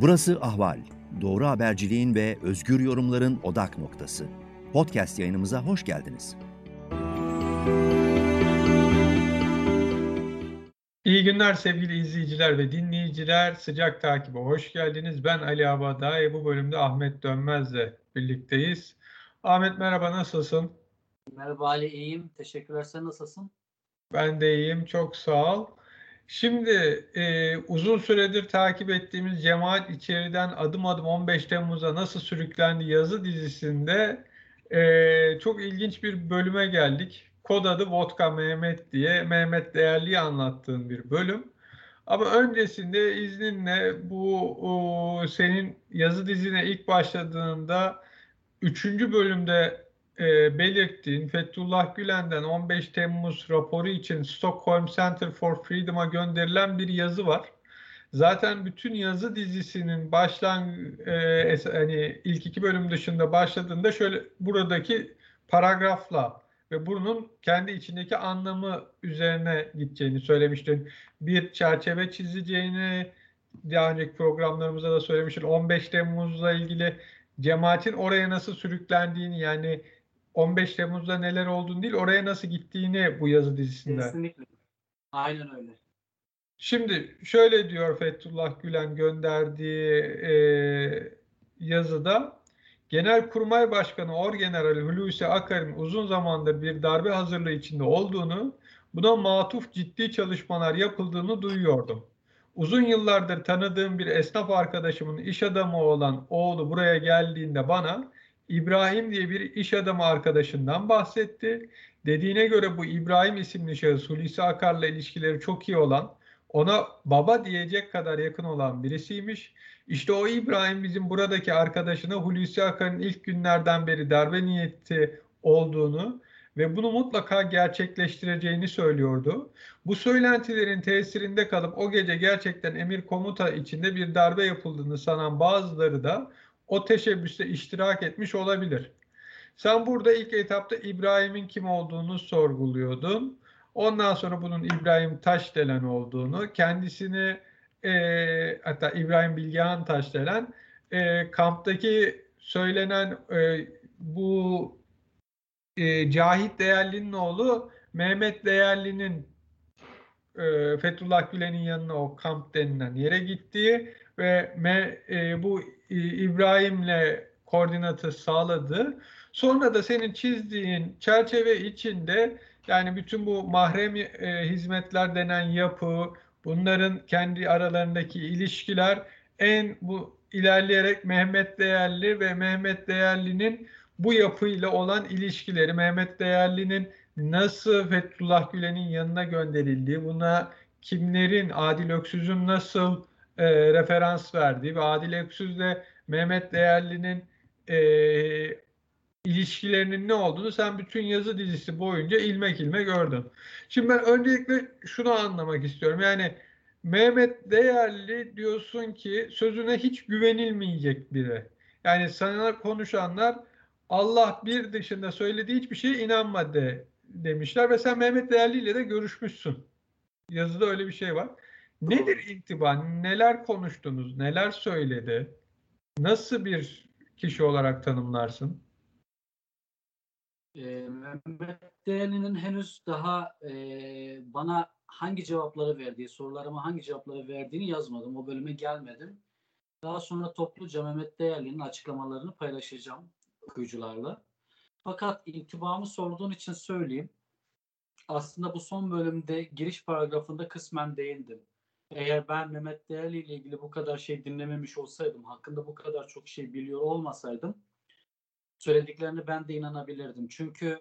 Burası Ahval. Doğru haberciliğin ve özgür yorumların odak noktası. Podcast yayınımıza hoş geldiniz. İyi günler sevgili izleyiciler ve dinleyiciler. Sıcak takibe hoş geldiniz. Ben Ali Abaday. Bu bölümde Ahmet Dönmez'le birlikteyiz. Ahmet merhaba nasılsın? Merhaba Ali iyiyim. Teşekkürler. Sen nasılsın? Ben de iyiyim. Çok sağ ol. Şimdi e, uzun süredir takip ettiğimiz Cemaat içeriden adım adım 15 Temmuz'a nasıl sürüklendi yazı dizisinde e, çok ilginç bir bölüme geldik. Kod adı Vodka Mehmet diye Mehmet Değerli'yi anlattığın bir bölüm. Ama öncesinde izninle bu o, senin yazı dizine ilk başladığında 3. bölümde e, belirttiğin Fethullah Gülen'den 15 Temmuz raporu için Stockholm Center for Freedom'a gönderilen bir yazı var. Zaten bütün yazı dizisinin başlan e, hani ilk iki bölüm dışında başladığında şöyle buradaki paragrafla ve bunun kendi içindeki anlamı üzerine gideceğini söylemiştin. Bir çerçeve çizeceğini daha önceki programlarımızda da söylemiştin. 15 Temmuz'la ilgili cemaatin oraya nasıl sürüklendiğini yani 15 Temmuz'da neler olduğunu değil oraya nasıl gittiğini bu yazı dizisinde. Kesinlikle. Aynen öyle. Şimdi şöyle diyor Fethullah Gülen gönderdiği e, yazıda Genelkurmay Başkanı Orgeneral Hulusi Akar'ın uzun zamandır bir darbe hazırlığı içinde olduğunu, buna matuf ciddi çalışmalar yapıldığını duyuyordum. Uzun yıllardır tanıdığım bir esnaf arkadaşımın iş adamı olan oğlu buraya geldiğinde bana İbrahim diye bir iş adamı arkadaşından bahsetti. Dediğine göre bu İbrahim isimli şahıs Hulusi Akar'la ilişkileri çok iyi olan, ona baba diyecek kadar yakın olan birisiymiş. İşte o İbrahim bizim buradaki arkadaşına Hulusi Akar'ın ilk günlerden beri darbe niyeti olduğunu ve bunu mutlaka gerçekleştireceğini söylüyordu. Bu söylentilerin tesirinde kalıp o gece gerçekten emir komuta içinde bir darbe yapıldığını sanan bazıları da o teşebbüste iştirak etmiş olabilir. Sen burada ilk etapta İbrahim'in kim olduğunu sorguluyordun. Ondan sonra bunun İbrahim Taşdelen olduğunu, kendisini e, hatta İbrahim Bilgehan Taşdelen e, kamptaki söylenen e, bu e, Cahit Değerli'nin oğlu Mehmet Değerli'nin e, Fethullah Gülen'in yanına o kamp denilen yere gittiği ve me, e, bu İbrahim'le koordinatı sağladı. Sonra da senin çizdiğin çerçeve içinde yani bütün bu mahrem e, hizmetler denen yapı, bunların kendi aralarındaki ilişkiler en bu ilerleyerek Mehmet Değerli ve Mehmet Değerli'nin bu yapıyla olan ilişkileri, Mehmet Değerli'nin nasıl Fethullah Gülen'in yanına gönderildiği, buna kimlerin, Adil Öksüz'ün nasıl e, referans verdiği ve Adil Öksüz'le Mehmet Değerli'nin e, ilişkilerinin ne olduğunu sen bütün yazı dizisi boyunca ilmek ilmek gördün. Şimdi ben öncelikle şunu anlamak istiyorum. Yani Mehmet Değerli diyorsun ki sözüne hiç güvenilmeyecek biri. Yani sana konuşanlar Allah bir dışında söylediği hiçbir şeye inanma de demişler ve sen Mehmet Değerli ile de görüşmüşsün. Yazıda öyle bir şey var. Nedir intiba? Neler konuştunuz? Neler söyledi? Nasıl bir kişi olarak tanımlarsın? E, Mehmet Değerli'nin henüz daha e, bana hangi cevapları verdiği, sorularıma hangi cevapları verdiğini yazmadım. O bölüme gelmedim. Daha sonra topluca Mehmet Değerli'nin açıklamalarını paylaşacağım okuyucularla. Fakat intibamı sorduğun için söyleyeyim. Aslında bu son bölümde giriş paragrafında kısmen değindim. Eğer ben Mehmet Değerli ile ilgili bu kadar şey dinlememiş olsaydım, hakkında bu kadar çok şey biliyor olmasaydım söylediklerine ben de inanabilirdim. Çünkü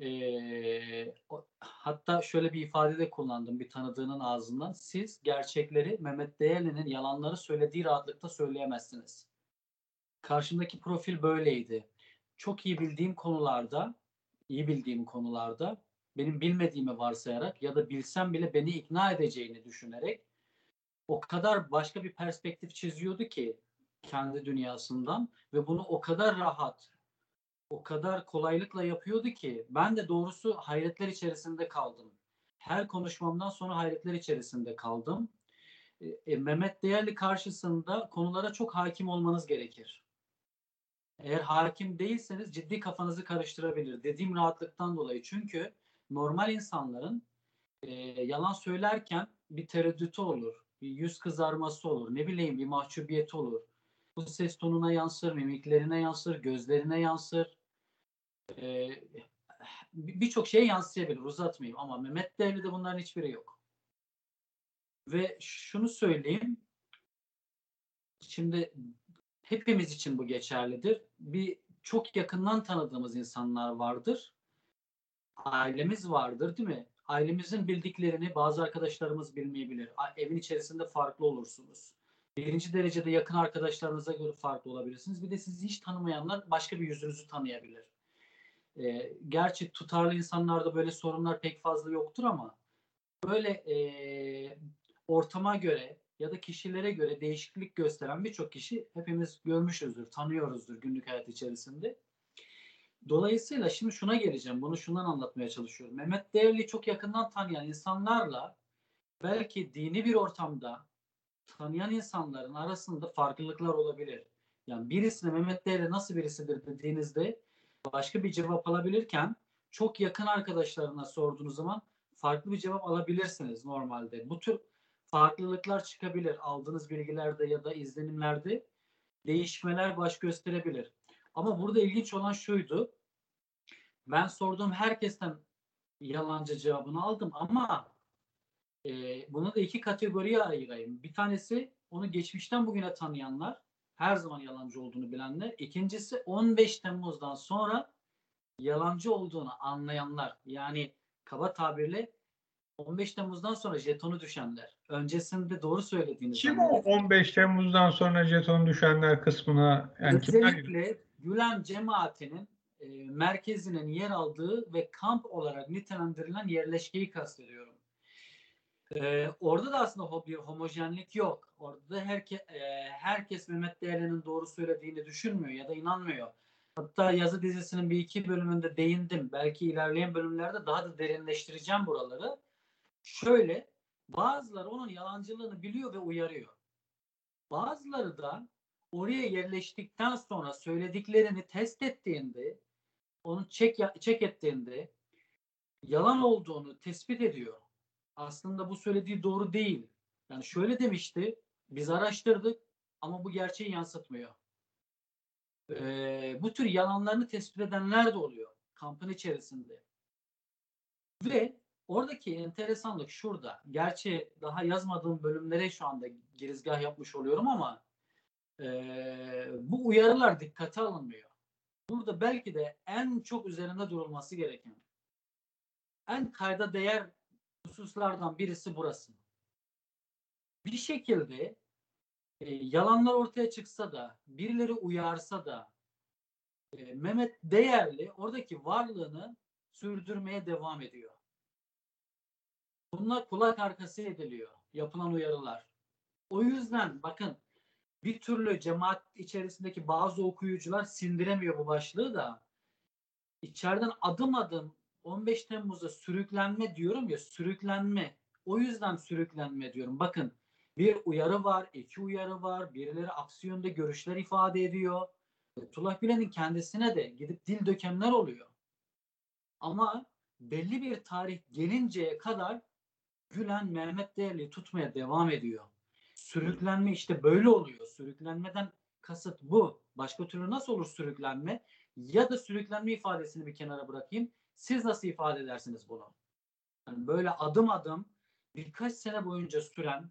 e, hatta şöyle bir ifade de kullandım bir tanıdığının ağzından. Siz gerçekleri Mehmet Değerli'nin yalanları söylediği rahatlıkta söyleyemezsiniz. Karşımdaki profil böyleydi. Çok iyi bildiğim konularda, iyi bildiğim konularda benim bilmediğimi varsayarak ya da bilsem bile beni ikna edeceğini düşünerek o kadar başka bir perspektif çiziyordu ki kendi dünyasından ve bunu o kadar rahat, o kadar kolaylıkla yapıyordu ki ben de doğrusu hayretler içerisinde kaldım. Her konuşmamdan sonra hayretler içerisinde kaldım. e, Mehmet Değerli karşısında konulara çok hakim olmanız gerekir. Eğer hakim değilseniz ciddi kafanızı karıştırabilir. Dediğim rahatlıktan dolayı. Çünkü normal insanların e, yalan söylerken bir tereddütü olur. Bir yüz kızarması olur. Ne bileyim bir mahcubiyeti olur. Bu ses tonuna yansır, mimiklerine yansır, gözlerine yansır. E, Birçok şeye yansıyabilir. Uzatmayayım ama Mehmet Değerli'de bunların hiçbiri yok. Ve şunu söyleyeyim. Şimdi hepimiz için bu geçerlidir. Bir çok yakından tanıdığımız insanlar vardır. Ailemiz vardır değil mi? Ailemizin bildiklerini bazı arkadaşlarımız bilmeyebilir. Evin içerisinde farklı olursunuz. Birinci derecede yakın arkadaşlarınıza göre farklı olabilirsiniz. Bir de sizi hiç tanımayanlar başka bir yüzünüzü tanıyabilir. Ee, gerçi tutarlı insanlarda böyle sorunlar pek fazla yoktur ama böyle e, ortama göre ya da kişilere göre değişiklik gösteren birçok kişi hepimiz görmüşüzdür, tanıyoruzdur günlük hayat içerisinde. Dolayısıyla şimdi şuna geleceğim. Bunu şundan anlatmaya çalışıyorum. Mehmet Değerli çok yakından tanıyan insanlarla belki dini bir ortamda tanıyan insanların arasında farklılıklar olabilir. Yani birisine Mehmet Değerli nasıl birisidir dediğinizde başka bir cevap alabilirken çok yakın arkadaşlarına sorduğunuz zaman farklı bir cevap alabilirsiniz normalde. Bu tür farklılıklar çıkabilir aldığınız bilgilerde ya da izlenimlerde değişmeler baş gösterebilir. Ama burada ilginç olan şuydu. Ben sorduğum herkesten yalancı cevabını aldım ama e, bunu da iki kategoriye ayırayım. Bir tanesi onu geçmişten bugüne tanıyanlar, her zaman yalancı olduğunu bilenler. İkincisi 15 Temmuz'dan sonra yalancı olduğunu anlayanlar. Yani kaba tabirle 15 Temmuz'dan sonra jetonu düşenler. Öncesinde doğru söylediğiniz Kim o 15 Temmuz'dan sonra jeton düşenler kısmına yani Özellikle Gülen cemaatinin e, merkezinin yer aldığı ve kamp olarak nitelendirilen yerleşkeyi kastediyorum. E, orada da aslında bir homojenlik yok. Orada da herke, e, herkes Mehmet Değerli'nin doğru söylediğini düşünmüyor ya da inanmıyor. Hatta yazı dizisinin bir iki bölümünde değindim. Belki ilerleyen bölümlerde daha da derinleştireceğim buraları. Şöyle bazıları onun yalancılığını biliyor ve uyarıyor. Bazıları da oraya yerleştikten sonra söylediklerini test ettiğinde onu çek çek ettiğinde yalan olduğunu tespit ediyor. Aslında bu söylediği doğru değil. Yani şöyle demişti. Biz araştırdık ama bu gerçeği yansıtmıyor. Ee, bu tür yalanlarını tespit edenler de oluyor kampın içerisinde. Ve Oradaki enteresanlık şurada. Gerçi daha yazmadığım bölümlere şu anda girizgah yapmış oluyorum ama e, bu uyarılar dikkate alınmıyor. Burada belki de en çok üzerinde durulması gereken, en kayda değer hususlardan birisi burası. Bir şekilde e, yalanlar ortaya çıksa da, birileri uyarsa da e, Mehmet Değerli oradaki varlığını sürdürmeye devam ediyor. Bunlar kulak arkası ediliyor. Yapılan uyarılar. O yüzden bakın bir türlü cemaat içerisindeki bazı okuyucular sindiremiyor bu başlığı da. İçeriden adım adım 15 Temmuz'da sürüklenme diyorum ya sürüklenme. O yüzden sürüklenme diyorum. Bakın bir uyarı var, iki uyarı var. Birileri aksiyonda görüşler ifade ediyor. Tullah Gülen'in kendisine de gidip dil dökenler oluyor. Ama belli bir tarih gelinceye kadar Gülen Mehmet Değerli tutmaya devam ediyor. Sürüklenme işte böyle oluyor. Sürüklenmeden kasıt bu. Başka türlü nasıl olur sürüklenme? Ya da sürüklenme ifadesini bir kenara bırakayım. Siz nasıl ifade edersiniz bunu? Yani böyle adım adım birkaç sene boyunca süren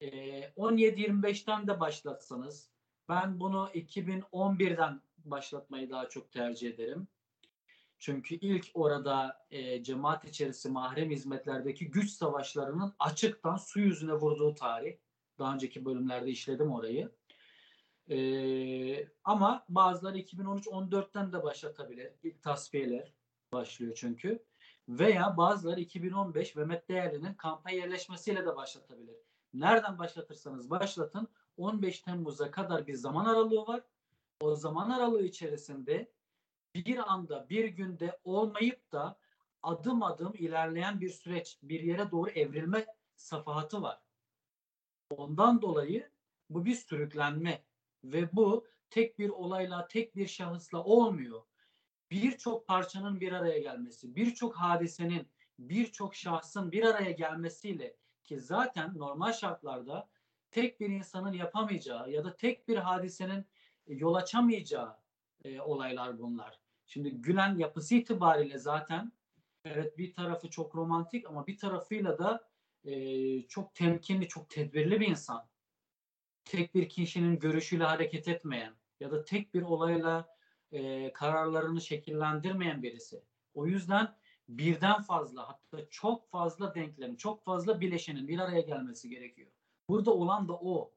e, 17-25'ten de başlatsanız ben bunu 2011'den başlatmayı daha çok tercih ederim. Çünkü ilk orada e, cemaat içerisi mahrem hizmetlerdeki güç savaşlarının açıktan su yüzüne vurduğu tarih. Daha önceki bölümlerde işledim orayı. E, ama bazıları 2013-14'ten de başlatabilir. İlk tasfiyeler başlıyor çünkü. Veya bazıları 2015 Mehmet Değerli'nin kampa yerleşmesiyle de başlatabilir. Nereden başlatırsanız başlatın 15 Temmuz'a kadar bir zaman aralığı var. O zaman aralığı içerisinde bir anda bir günde olmayıp da adım adım ilerleyen bir süreç bir yere doğru evrilme safahatı var. Ondan dolayı bu bir sürüklenme ve bu tek bir olayla, tek bir şahısla olmuyor. Birçok parçanın bir araya gelmesi, birçok hadisenin, birçok şahsın bir araya gelmesiyle ki zaten normal şartlarda tek bir insanın yapamayacağı ya da tek bir hadisenin yol açamayacağı e, olaylar bunlar. Şimdi Gülen yapısı itibariyle zaten evet bir tarafı çok romantik ama bir tarafıyla da e, çok temkinli, çok tedbirli bir insan. Tek bir kişinin görüşüyle hareket etmeyen ya da tek bir olayla e, kararlarını şekillendirmeyen birisi. O yüzden birden fazla hatta çok fazla denklem, çok fazla bileşenin bir araya gelmesi gerekiyor. Burada olan da o.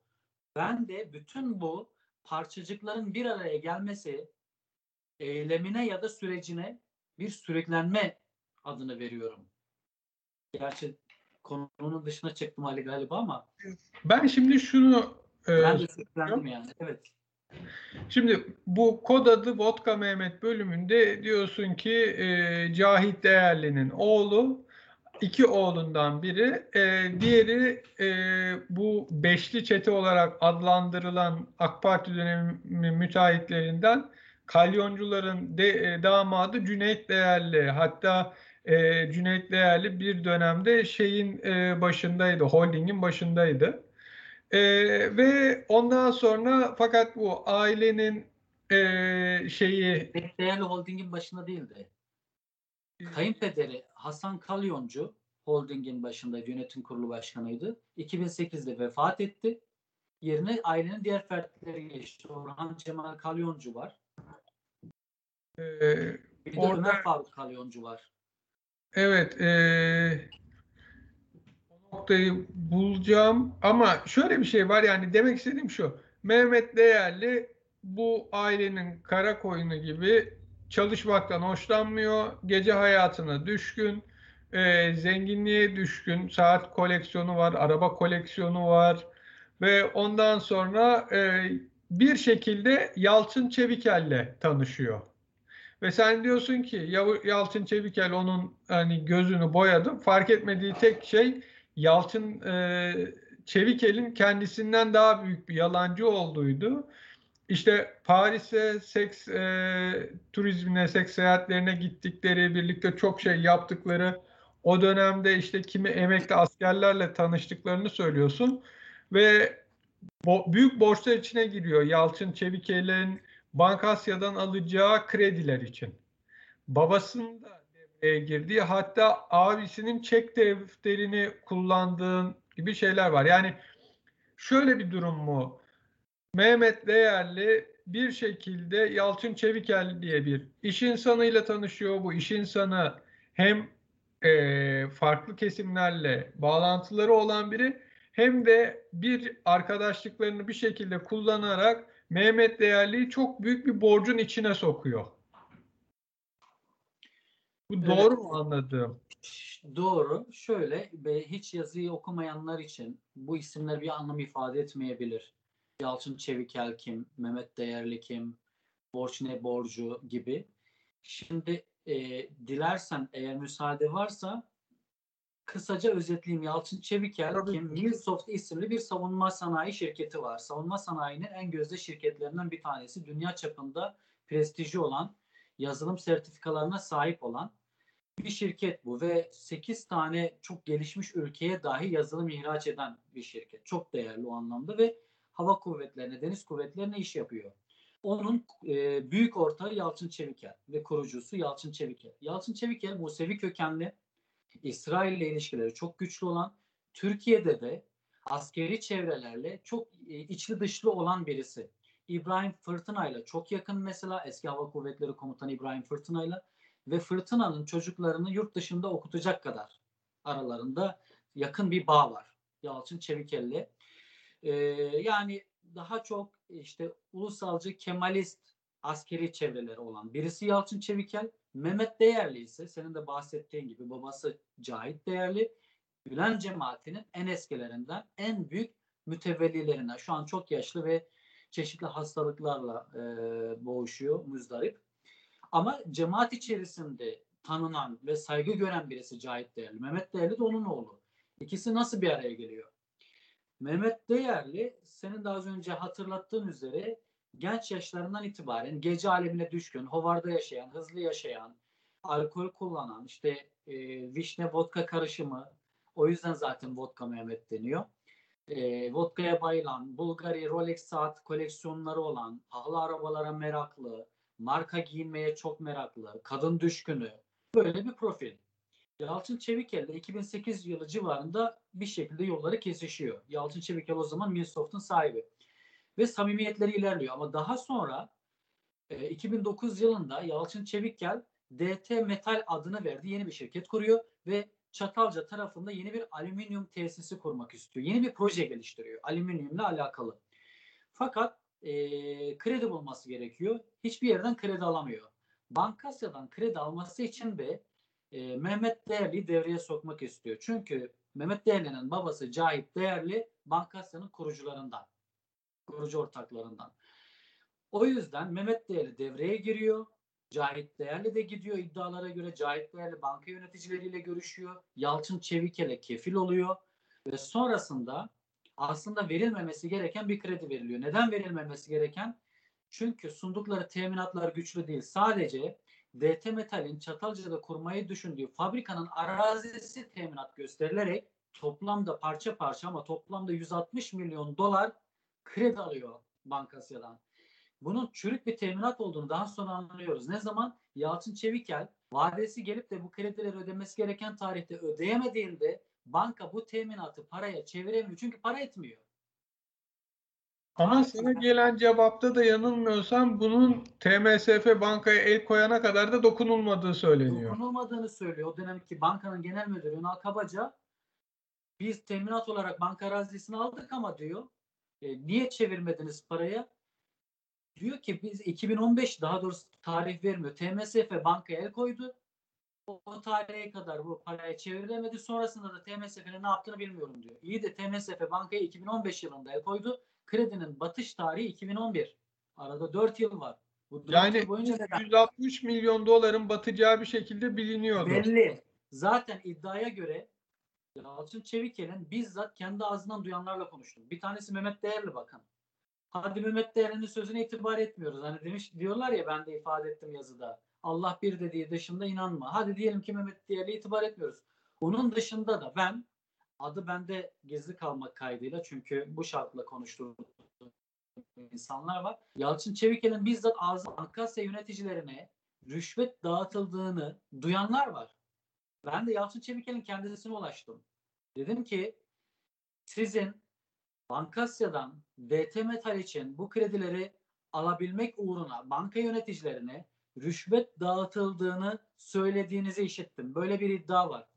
Ben de bütün bu parçacıkların bir araya gelmesi eylemine ya da sürecine bir sürüklenme adını veriyorum. Gerçi konunun dışına çıktım Ali galiba ama Ben şimdi şunu e, ben de sürüklendim yani. Evet. Şimdi bu kod adı Vodka Mehmet bölümünde diyorsun ki e, Cahit Değerli'nin oğlu iki oğlundan biri e, diğeri e, bu beşli çete olarak adlandırılan AK Parti dönemi müteahhitlerinden kalyoncuların de, e, damadı Cüneyt Değerli hatta e, Cüneyt Değerli bir dönemde şeyin e, başındaydı holdingin başındaydı. Ee, ve ondan sonra fakat bu ailenin e, şeyi değerli holdingin başında değildi. Kayınpederi Hasan Kalyoncu holdingin başında yönetim kurulu başkanıydı. 2008'de vefat etti. Yerine ailenin diğer fertleri geçti. Orhan Cemal Kalyoncu var. Bir de Orada- Ömer Faruk Kalyoncu var. evet e, o noktayı bulacağım ama şöyle bir şey var yani demek istediğim şu Mehmet Değerli bu ailenin kara koyunu gibi çalışmaktan hoşlanmıyor. Gece hayatına düşkün. e, zenginliğe düşkün. Saat koleksiyonu var, araba koleksiyonu var. Ve ondan sonra e, bir şekilde Yalçın Çevikel'le tanışıyor. Ve sen diyorsun ki Yalçın Çevikel onun hani gözünü boyadı. Fark etmediği tek şey Yalçın e, Çevikel'in kendisinden daha büyük bir yalancı olduğuydu. İşte Paris'e seks e, turizmine, seks seyahatlerine gittikleri, birlikte çok şey yaptıkları, o dönemde işte kimi emekli askerlerle tanıştıklarını söylüyorsun ve bo- büyük borçlar içine giriyor Yalçın Çevikel'in Bankasya'dan alacağı krediler için. Babasının da devreye girdiği hatta abisinin çek defterini kullandığın gibi şeyler var. Yani şöyle bir durum mu? Mehmet Değerli bir şekilde Yalçın Çevikel diye bir iş insanıyla tanışıyor. Bu iş insanı hem e, farklı kesimlerle bağlantıları olan biri hem de bir arkadaşlıklarını bir şekilde kullanarak Mehmet Değerli'yi çok büyük bir borcun içine sokuyor. Bu Evet. doğru mu anladığım? Doğru. Şöyle hiç yazıyı okumayanlar için bu isimler bir anlam ifade etmeyebilir. Yalçın Çevikel kim, Mehmet Değerli kim, borç ne borcu gibi. Şimdi e, dilersen eğer müsaade varsa kısaca özetleyeyim. Yalçın Çevikel Tabii kim? ki. Millsoft isimli bir savunma sanayi şirketi var. Savunma sanayinin en gözde şirketlerinden bir tanesi. Dünya çapında prestiji olan, yazılım sertifikalarına sahip olan bir şirket bu ve 8 tane çok gelişmiş ülkeye dahi yazılım ihraç eden bir şirket. Çok değerli o anlamda ve hava kuvvetlerine, deniz kuvvetlerine iş yapıyor. Onun e, büyük ortağı Yalçın Çevikel ve kurucusu Yalçın Çevikel. Yalçın Çevikel Musevi kökenli, İsrail ile ilişkileri çok güçlü olan, Türkiye'de de askeri çevrelerle çok e, içli dışlı olan birisi. İbrahim Fırtına ile çok yakın mesela eski Hava Kuvvetleri Komutanı İbrahim Fırtına ile ve Fırtına'nın çocuklarını yurt dışında okutacak kadar aralarında yakın bir bağ var. Yalçın Çevikel'le. Ee, yani daha çok işte ulusalcı Kemalist askeri çevreleri olan birisi Yalçın Çevikel. Mehmet Değerli ise senin de bahsettiğin gibi babası Cahit Değerli. Gülen cemaatinin en eskilerinden en büyük mütevellilerinden. Şu an çok yaşlı ve çeşitli hastalıklarla e, boğuşuyor, muzdarip. Ama cemaat içerisinde tanınan ve saygı gören birisi Cahit Değerli. Mehmet Değerli de onun oğlu. İkisi nasıl bir araya geliyor? Mehmet Değerli senin az önce hatırlattığın üzere genç yaşlarından itibaren gece alemine düşkün, hovarda yaşayan, hızlı yaşayan, alkol kullanan, işte e, vişne vodka karışımı, o yüzden zaten vodka Mehmet deniyor. E, vodkaya bayılan, Bulgari, Rolex saat koleksiyonları olan, pahalı arabalara meraklı, marka giyinmeye çok meraklı, kadın düşkünü, böyle bir profil. Yalçın Çevikel de 2008 yılı civarında bir şekilde yolları kesişiyor. Yalçın Çevikel o zaman Milsoft'un sahibi. Ve samimiyetleri ilerliyor. Ama daha sonra e, 2009 yılında Yalçın Çevikel DT Metal adını verdi. Yeni bir şirket kuruyor ve Çatalca tarafında yeni bir alüminyum tesisi kurmak istiyor. Yeni bir proje geliştiriyor. Alüminyumla alakalı. Fakat e, kredi bulması gerekiyor. Hiçbir yerden kredi alamıyor. Bankasya'dan kredi alması için de e, Mehmet Değerli devreye sokmak istiyor. Çünkü Mehmet Değerli'nin babası Cahit Değerli Bankasya'nın kurucularından. Kurucu ortaklarından. O yüzden Mehmet Değerli devreye giriyor. Cahit Değerli de gidiyor iddialara göre. Cahit Değerli banka yöneticileriyle görüşüyor. Yalçın Çevikel'e kefil oluyor. Ve sonrasında aslında verilmemesi gereken bir kredi veriliyor. Neden verilmemesi gereken? Çünkü sundukları teminatlar güçlü değil. Sadece DT Metal'in Çatalca'da kurmayı düşündüğü fabrikanın arazisi teminat gösterilerek toplamda parça parça ama toplamda 160 milyon dolar kredi alıyor Bankasya'dan. Bunun çürük bir teminat olduğunu daha sonra anlıyoruz. Ne zaman? Yalçın Çevikel vadesi gelip de bu kredileri ödemesi gereken tarihte ödeyemediğinde banka bu teminatı paraya çeviremiyor. Çünkü para etmiyor. Ama sana gelen cevapta da yanılmıyorsam bunun TMSF bankaya el koyana kadar da dokunulmadığı söyleniyor. Dokunulmadığını söylüyor. O dönemki bankanın genel müdürü Ünal Kabaca biz teminat olarak banka arazisini aldık ama diyor e, niye çevirmediniz paraya? Diyor ki biz 2015 daha doğrusu tarih vermiyor. TMSF bankaya el koydu. O, o tarihe kadar bu paraya çevrilemedi. Sonrasında da TMSF'nin ne yaptığını bilmiyorum diyor. İyi de TMSF bankaya 2015 yılında el koydu. Kredinin batış tarihi 2011. Arada 4 yıl var. Bu 4 Yani yıl boyunca neden? 160 milyon doların batacağı bir şekilde biliniyordu. Belli. Zaten iddiaya göre Yalçın Çevikel'in bizzat kendi ağzından duyanlarla konuştum. Bir tanesi Mehmet Değerli bakın. Hadi Mehmet Değerli'nin sözüne itibar etmiyoruz. Hani demiş diyorlar ya ben de ifade ettim yazıda. Allah bir dediği dışında inanma. Hadi diyelim ki Mehmet Değerli'ye itibar etmiyoruz. Onun dışında da ben adı bende gizli kalmak kaydıyla çünkü bu şartla konuştuğum insanlar var. Yalçın Çevikel'in bizzat ağzı Ankasya yöneticilerine rüşvet dağıtıldığını duyanlar var. Ben de Yalçın Çevikel'in kendisine ulaştım. Dedim ki sizin Bankasya'dan DT Metal için bu kredileri alabilmek uğruna banka yöneticilerine rüşvet dağıtıldığını söylediğinizi işittim. Böyle bir iddia var.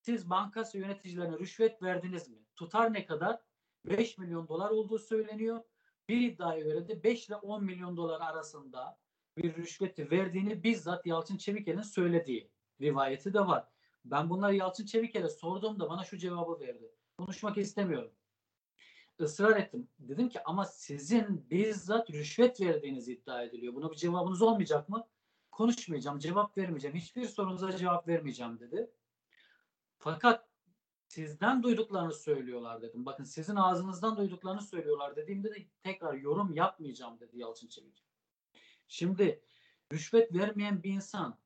Siz Bankasya yöneticilerine rüşvet verdiniz mi? Tutar ne kadar? 5 milyon dolar olduğu söyleniyor. Bir iddiaya göre de 5 ile 10 milyon dolar arasında bir rüşveti verdiğini bizzat Yalçın Çevikel'in söylediği rivayeti de var. Ben bunları Yalçın Çevikel'e sorduğumda bana şu cevabı verdi. Konuşmak istemiyorum. Israr ettim. Dedim ki ama sizin bizzat rüşvet verdiğiniz iddia ediliyor. Buna bir cevabınız olmayacak mı? Konuşmayacağım, cevap vermeyeceğim. Hiçbir sorunuza cevap vermeyeceğim dedi. Fakat sizden duyduklarını söylüyorlar dedim. Bakın sizin ağzınızdan duyduklarını söylüyorlar dediğimde de tekrar yorum yapmayacağım dedi Yalçın Çevikel. Şimdi rüşvet vermeyen bir insan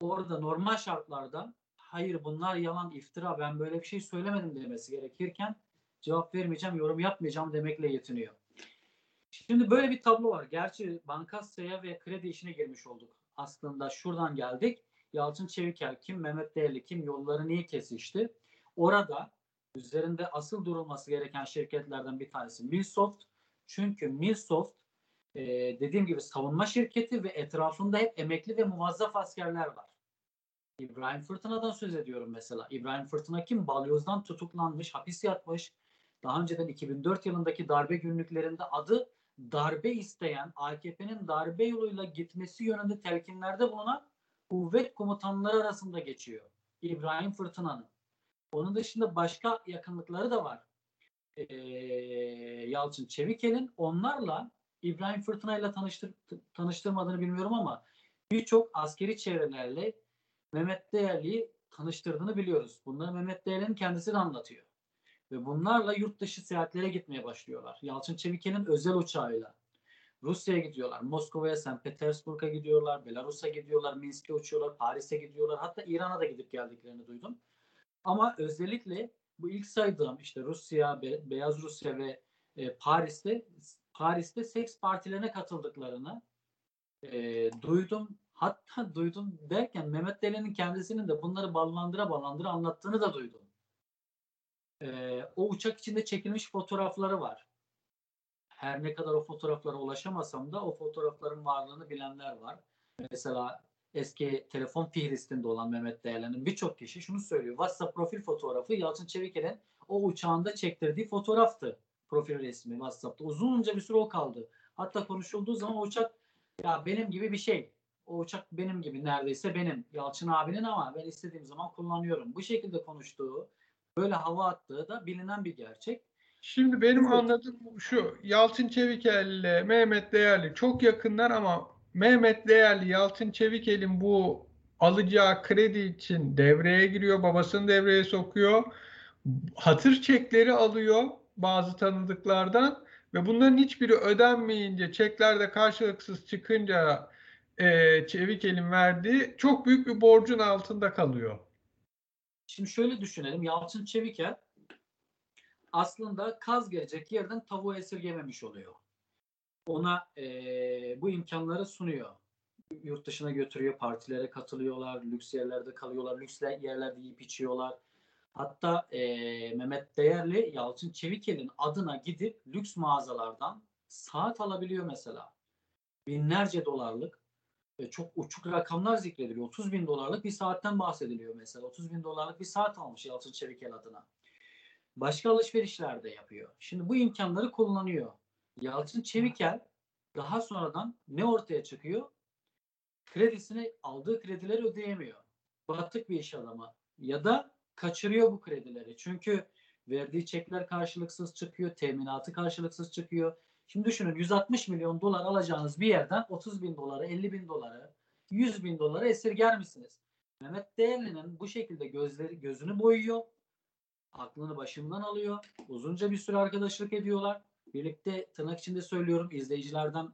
orada normal şartlarda hayır bunlar yalan iftira ben böyle bir şey söylemedim demesi gerekirken cevap vermeyeceğim yorum yapmayacağım demekle yetiniyor. Şimdi böyle bir tablo var. Gerçi Bankasya'ya ve kredi işine girmiş olduk. Aslında şuradan geldik. Yalçın Çevikel kim, Mehmet Değerli kim yolları niye kesişti? Orada üzerinde asıl durulması gereken şirketlerden bir tanesi Milsoft. Çünkü Milsoft e, dediğim gibi savunma şirketi ve etrafında hep emekli ve muvazzaf askerler var. İbrahim Fırtına'dan söz ediyorum mesela. İbrahim Fırtına kim? Balyoz'dan tutuklanmış, hapis yatmış. Daha önceden 2004 yılındaki darbe günlüklerinde adı darbe isteyen, AKP'nin darbe yoluyla gitmesi yönünde telkinlerde bulunan kuvvet komutanları arasında geçiyor. İbrahim Fırtına'nın. Onun dışında başka yakınlıkları da var. Ee, Yalçın Çevikel'in onlarla İbrahim Fırtına ile tanıştır, tanıştırmadığını bilmiyorum ama birçok askeri çevrelerle Mehmet Değerli'yi tanıştırdığını biliyoruz. Bunları Mehmet Değerli'nin kendisi de anlatıyor. Ve bunlarla yurt dışı seyahatlere gitmeye başlıyorlar. Yalçın Çevikel'in özel uçağıyla. Rusya'ya gidiyorlar. Moskova'ya, St. Petersburg'a gidiyorlar. Belarus'a gidiyorlar. Minsk'e uçuyorlar. Paris'e gidiyorlar. Hatta İran'a da gidip geldiklerini duydum. Ama özellikle bu ilk saydığım işte Rusya, Be- Beyaz Rusya ve e, Paris'te Paris'te seks partilerine katıldıklarını e, duydum. Hatta duydum derken Mehmet Deli'nin kendisinin de bunları ballandıra ballandıra anlattığını da duydum. E, o uçak içinde çekilmiş fotoğrafları var. Her ne kadar o fotoğraflara ulaşamasam da o fotoğrafların varlığını bilenler var. Mesela eski telefon fihristinde olan Mehmet Değerlen'in birçok kişi şunu söylüyor. WhatsApp profil fotoğrafı Yalçın Çevikel'in o uçağında çektirdiği fotoğraftı. Profil resmi WhatsApp'ta. Uzunca bir süre o kaldı. Hatta konuşulduğu zaman uçak ya benim gibi bir şey. O uçak benim gibi neredeyse benim. Yalçın abinin ama ben istediğim zaman kullanıyorum. Bu şekilde konuştuğu, böyle hava attığı da bilinen bir gerçek. Şimdi benim anladığım şu. Yalçın Çevikel ile Mehmet Değerli çok yakınlar ama Mehmet Değerli Yalçın Çevikel'in bu alacağı kredi için devreye giriyor. Babasını devreye sokuyor. Hatır çekleri alıyor bazı tanıdıklardan ve bunların hiçbiri ödenmeyince çekler de karşılıksız çıkınca e, Çevikel'in verdiği çok büyük bir borcun altında kalıyor. Şimdi şöyle düşünelim. Yalçın Çeviker aslında kaz gelecek yerden tavuğu esirgememiş oluyor. Ona eee, bu imkanları sunuyor. Yurt dışına götürüyor, partilere katılıyorlar, lüks yerlerde kalıyorlar, lüks yerlerde yiyip içiyorlar. Hatta eee, Mehmet Değerli Yalçın Çevikel'in adına gidip lüks mağazalardan saat alabiliyor mesela. Binlerce dolarlık ve çok uçuk rakamlar zikrediliyor. 30 bin dolarlık bir saatten bahsediliyor mesela. 30 bin dolarlık bir saat almış Yalçın Çevikel adına. Başka alışverişler de yapıyor. Şimdi bu imkanları kullanıyor. Yalçın Çevikel daha sonradan ne ortaya çıkıyor? Kredisini aldığı kredileri ödeyemiyor. Batık bir iş adamı. Ya da kaçırıyor bu kredileri. Çünkü verdiği çekler karşılıksız çıkıyor. Teminatı karşılıksız çıkıyor. Şimdi düşünün 160 milyon dolar alacağınız bir yerden 30 bin doları, 50 bin doları, 100 bin doları esirger misiniz? Mehmet Değerli'nin bu şekilde gözleri gözünü boyuyor. Aklını başından alıyor. Uzunca bir süre arkadaşlık ediyorlar. Birlikte tırnak içinde söylüyorum izleyicilerden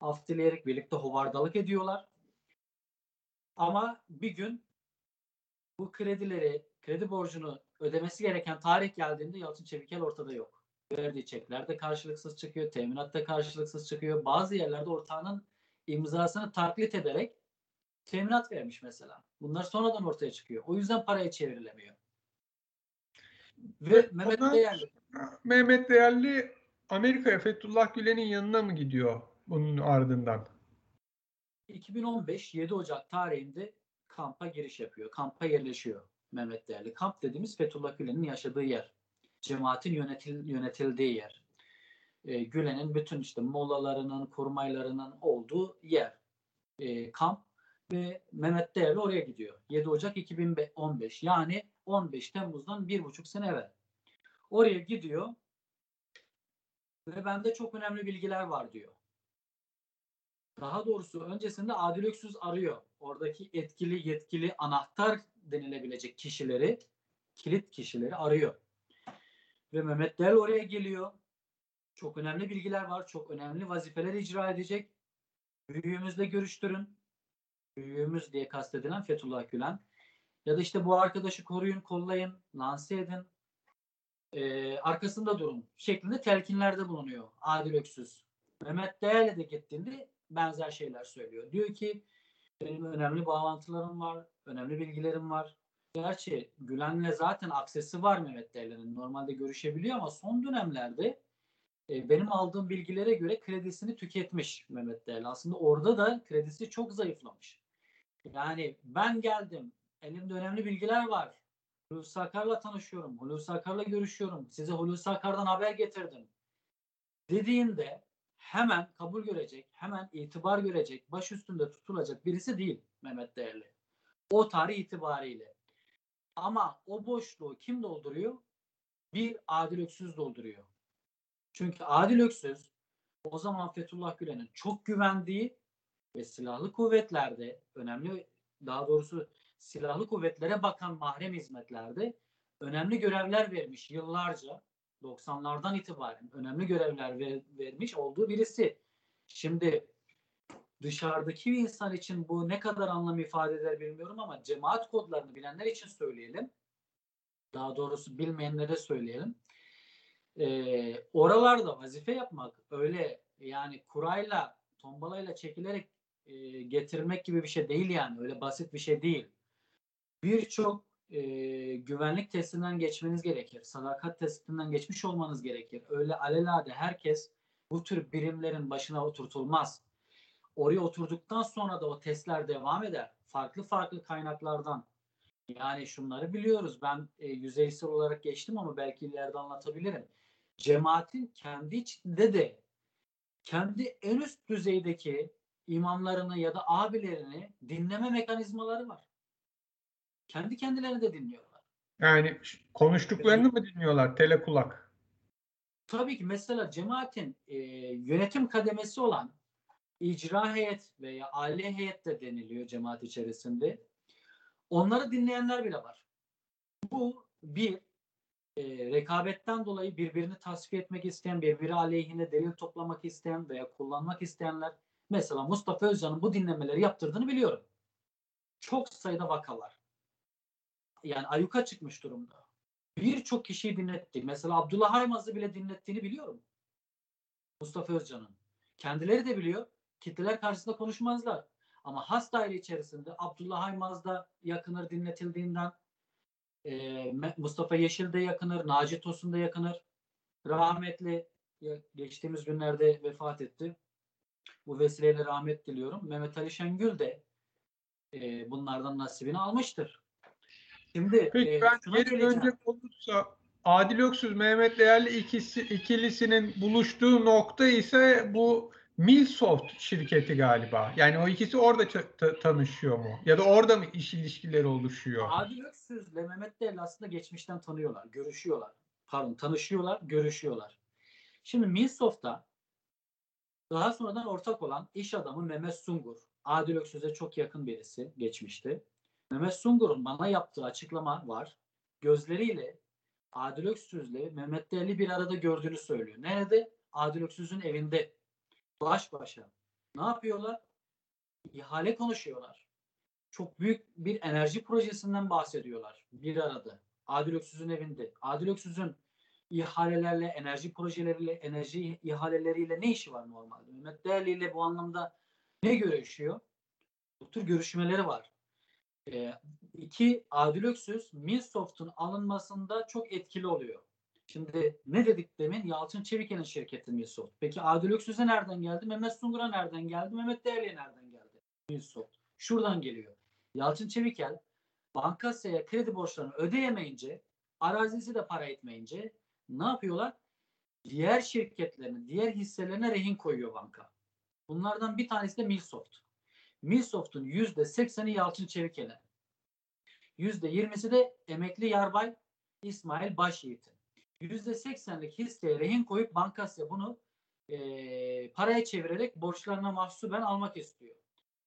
af dileyerek birlikte hovardalık ediyorlar. Ama bir gün bu kredileri, kredi borcunu ödemesi gereken tarih geldiğinde Yalçın Çevikel ortada yok. Verdiği çekler de karşılıksız çıkıyor, teminat da karşılıksız çıkıyor. Bazı yerlerde ortağının imzasını taklit ederek teminat vermiş mesela. Bunlar sonradan ortaya çıkıyor. O yüzden paraya çevrilemiyor. Ve Ve Mehmet ondan Değerli Mehmet Değerli Amerika'ya Fethullah Gülen'in yanına mı gidiyor bunun ardından? 2015 7 Ocak tarihinde kampa giriş yapıyor. Kampa yerleşiyor Mehmet Değerli. Kamp dediğimiz Fethullah Gülen'in yaşadığı yer. Cemaatin yönetil, yönetildiği yer. Ee, Gülen'in bütün işte mollalarının, kurmaylarının olduğu yer. Ee, kamp ve Mehmet Değerli oraya gidiyor. 7 Ocak 2015 yani 15 Temmuz'dan bir buçuk sene evvel. Oraya gidiyor ve bende çok önemli bilgiler var diyor. Daha doğrusu öncesinde Adil Öksüz arıyor. Oradaki etkili, yetkili, anahtar denilebilecek kişileri, kilit kişileri arıyor. Ve Mehmet Del oraya geliyor. Çok önemli bilgiler var. Çok önemli vazifeler icra edecek. Büyüğümüzle görüştürün. Büyüğümüz diye kastedilen Fethullah Gülen. Ya da işte bu arkadaşı koruyun, kollayın, lanse edin. Ee, arkasında durun şeklinde telkinlerde bulunuyor Adil Öksüz. Mehmet Değerli de gittiğinde benzer şeyler söylüyor. Diyor ki benim önemli bağlantılarım var, önemli bilgilerim var. Gerçi Gülen'le zaten aksesi var Mehmet Değerli'nin. Normalde görüşebiliyor ama son dönemlerde e, benim aldığım bilgilere göre kredisini tüketmiş Mehmet Değerli. Aslında orada da kredisi çok zayıflamış. Yani ben geldim, elimde önemli bilgiler var. Hulusi Akar'la tanışıyorum, Hulusi Akar'la görüşüyorum, size Hulusi Akar'dan haber getirdim dediğinde hemen kabul görecek, hemen itibar görecek, baş üstünde tutulacak birisi değil Mehmet Değerli. O tarih itibariyle. Ama o boşluğu kim dolduruyor? Bir Adil Öksüz dolduruyor. Çünkü Adil Öksüz o zaman Fethullah Gülen'in çok güvendiği ve silahlı kuvvetlerde önemli daha doğrusu silahlı kuvvetlere bakan mahrem hizmetlerde önemli görevler vermiş yıllarca 90'lardan itibaren önemli görevler ver, vermiş olduğu birisi. Şimdi dışarıdaki bir insan için bu ne kadar anlam ifade eder bilmiyorum ama cemaat kodlarını bilenler için söyleyelim. Daha doğrusu bilmeyenlere söyleyelim. Ee, oralarda vazife yapmak öyle yani kurayla tombalayla çekilerek e, getirmek gibi bir şey değil yani öyle basit bir şey değil. Birçok e, güvenlik testinden geçmeniz gerekir. Sadakat testinden geçmiş olmanız gerekir. Öyle alelade herkes bu tür birimlerin başına oturtulmaz. Oraya oturduktan sonra da o testler devam eder. Farklı farklı kaynaklardan. Yani şunları biliyoruz. Ben e, yüzeysel olarak geçtim ama belki ileride anlatabilirim. Cemaatin kendi içinde de kendi en üst düzeydeki imamlarını ya da abilerini dinleme mekanizmaları var. Kendi kendilerini de dinliyorlar. Yani konuştuklarını mı dinliyorlar telekulak? Tabii ki mesela cemaatin e, yönetim kademesi olan icra heyet veya aile heyet de deniliyor cemaat içerisinde. Onları dinleyenler bile var. Bu bir e, rekabetten dolayı birbirini tasfiye etmek isteyen, birbiri aleyhine delil toplamak isteyen veya kullanmak isteyenler mesela Mustafa Özcan'ın bu dinlemeleri yaptırdığını biliyorum. Çok sayıda vakalar. Yani ayuka çıkmış durumda. Birçok kişiyi dinletti. Mesela Abdullah Haymaz'ı bile dinlettiğini biliyorum. Mustafa Özcan'ın. Kendileri de biliyor. Kitleler karşısında konuşmazlar. Ama has daire içerisinde Abdullah Haymaz da yakınır dinletildiğinden e, Mustafa Yeşil de yakınır, Naci Tosun da yakınır. Rahmetli geçtiğimiz günlerde vefat etti. Bu vesileyle rahmet diliyorum. Mehmet Ali Şengül de e, bunlardan nasibini almıştır. Şimdi Peki e, ben şuna geri dönecek olursa Adil Öksüz Mehmet Değerli ikisi, ikilisinin buluştuğu nokta ise bu Milsoft şirketi galiba. Yani o ikisi orada tanışıyor mu? Ya da orada mı iş ilişkileri oluşuyor? Adil Öksüz'le Mehmet Değerli aslında geçmişten tanıyorlar, görüşüyorlar. Pardon, tanışıyorlar, görüşüyorlar. Şimdi Milsoft'ta daha sonradan ortak olan iş adamı Mehmet Sungur. Adil Öksüz'e çok yakın birisi geçmişti. Mehmet Sungur'un bana yaptığı açıklama var. Gözleriyle Adil Öksüz'le Mehmet Değerli bir arada gördüğünü söylüyor. Nerede? Adil Öksüz'ün evinde. Baş başa. Ne yapıyorlar? İhale konuşuyorlar. Çok büyük bir enerji projesinden bahsediyorlar bir arada. Adil Öksüz'ün evinde. Adil Öksüz'ün ihalelerle, enerji projeleriyle, enerji ihaleleriyle ne işi var normalde? Mehmet Değerli ile bu anlamda ne görüşüyor? Bu tür görüşmeleri var. E, iki, Adil Öksüz Milsoft'un alınmasında çok etkili oluyor. Şimdi ne dedik demin? Yalçın Çeviken'in şirketi Milsoft. Peki Adil Öksüz'e nereden geldi? Mehmet Sungur'a nereden geldi? Mehmet Değerli'ye nereden geldi? Milsoft. Şuradan geliyor. Yalçın Çevikel Bankasya'ya kredi borçlarını ödeyemeyince, arazisi de para etmeyince ne yapıyorlar? Diğer şirketlerini, diğer hisselerine rehin koyuyor banka. Bunlardan bir tanesi de Milsoft. Milsoft'un yüzde sekseni Yalçın Çevikel'e. Yüzde yirmisi de emekli yarbay İsmail Başyiğit'in. Yüzde seksenlik hisseye rehin koyup Bankasya bunu e, paraya çevirerek borçlarına mahsuben almak istiyor.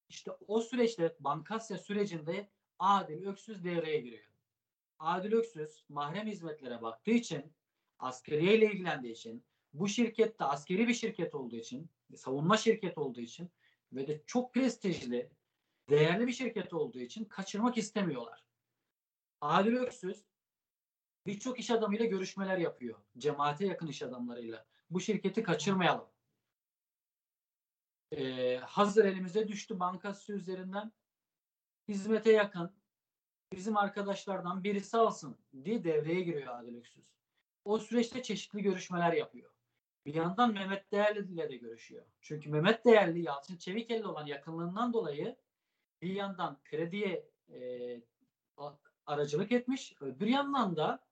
İşte o süreçte Bankasya sürecinde Adil Öksüz devreye giriyor. Adil Öksüz mahrem hizmetlere baktığı için askeriye ile ilgilendiği için bu şirkette askeri bir şirket olduğu için savunma şirketi olduğu için ve de çok prestijli değerli bir şirket olduğu için kaçırmak istemiyorlar. Adil Öksüz birçok iş adamıyla görüşmeler yapıyor. Cemaate yakın iş adamlarıyla. Bu şirketi kaçırmayalım. Ee, hazır elimize düştü bankası üzerinden. Hizmete yakın bizim arkadaşlardan birisi alsın diye devreye giriyor Adil Öksüz. O süreçte çeşitli görüşmeler yapıyor. Bir yandan Mehmet Değerli ile de görüşüyor. Çünkü Mehmet Değerli Yalçın Çevikel'le olan yakınlığından dolayı bir yandan krediye e, aracılık etmiş. Öbür yandan da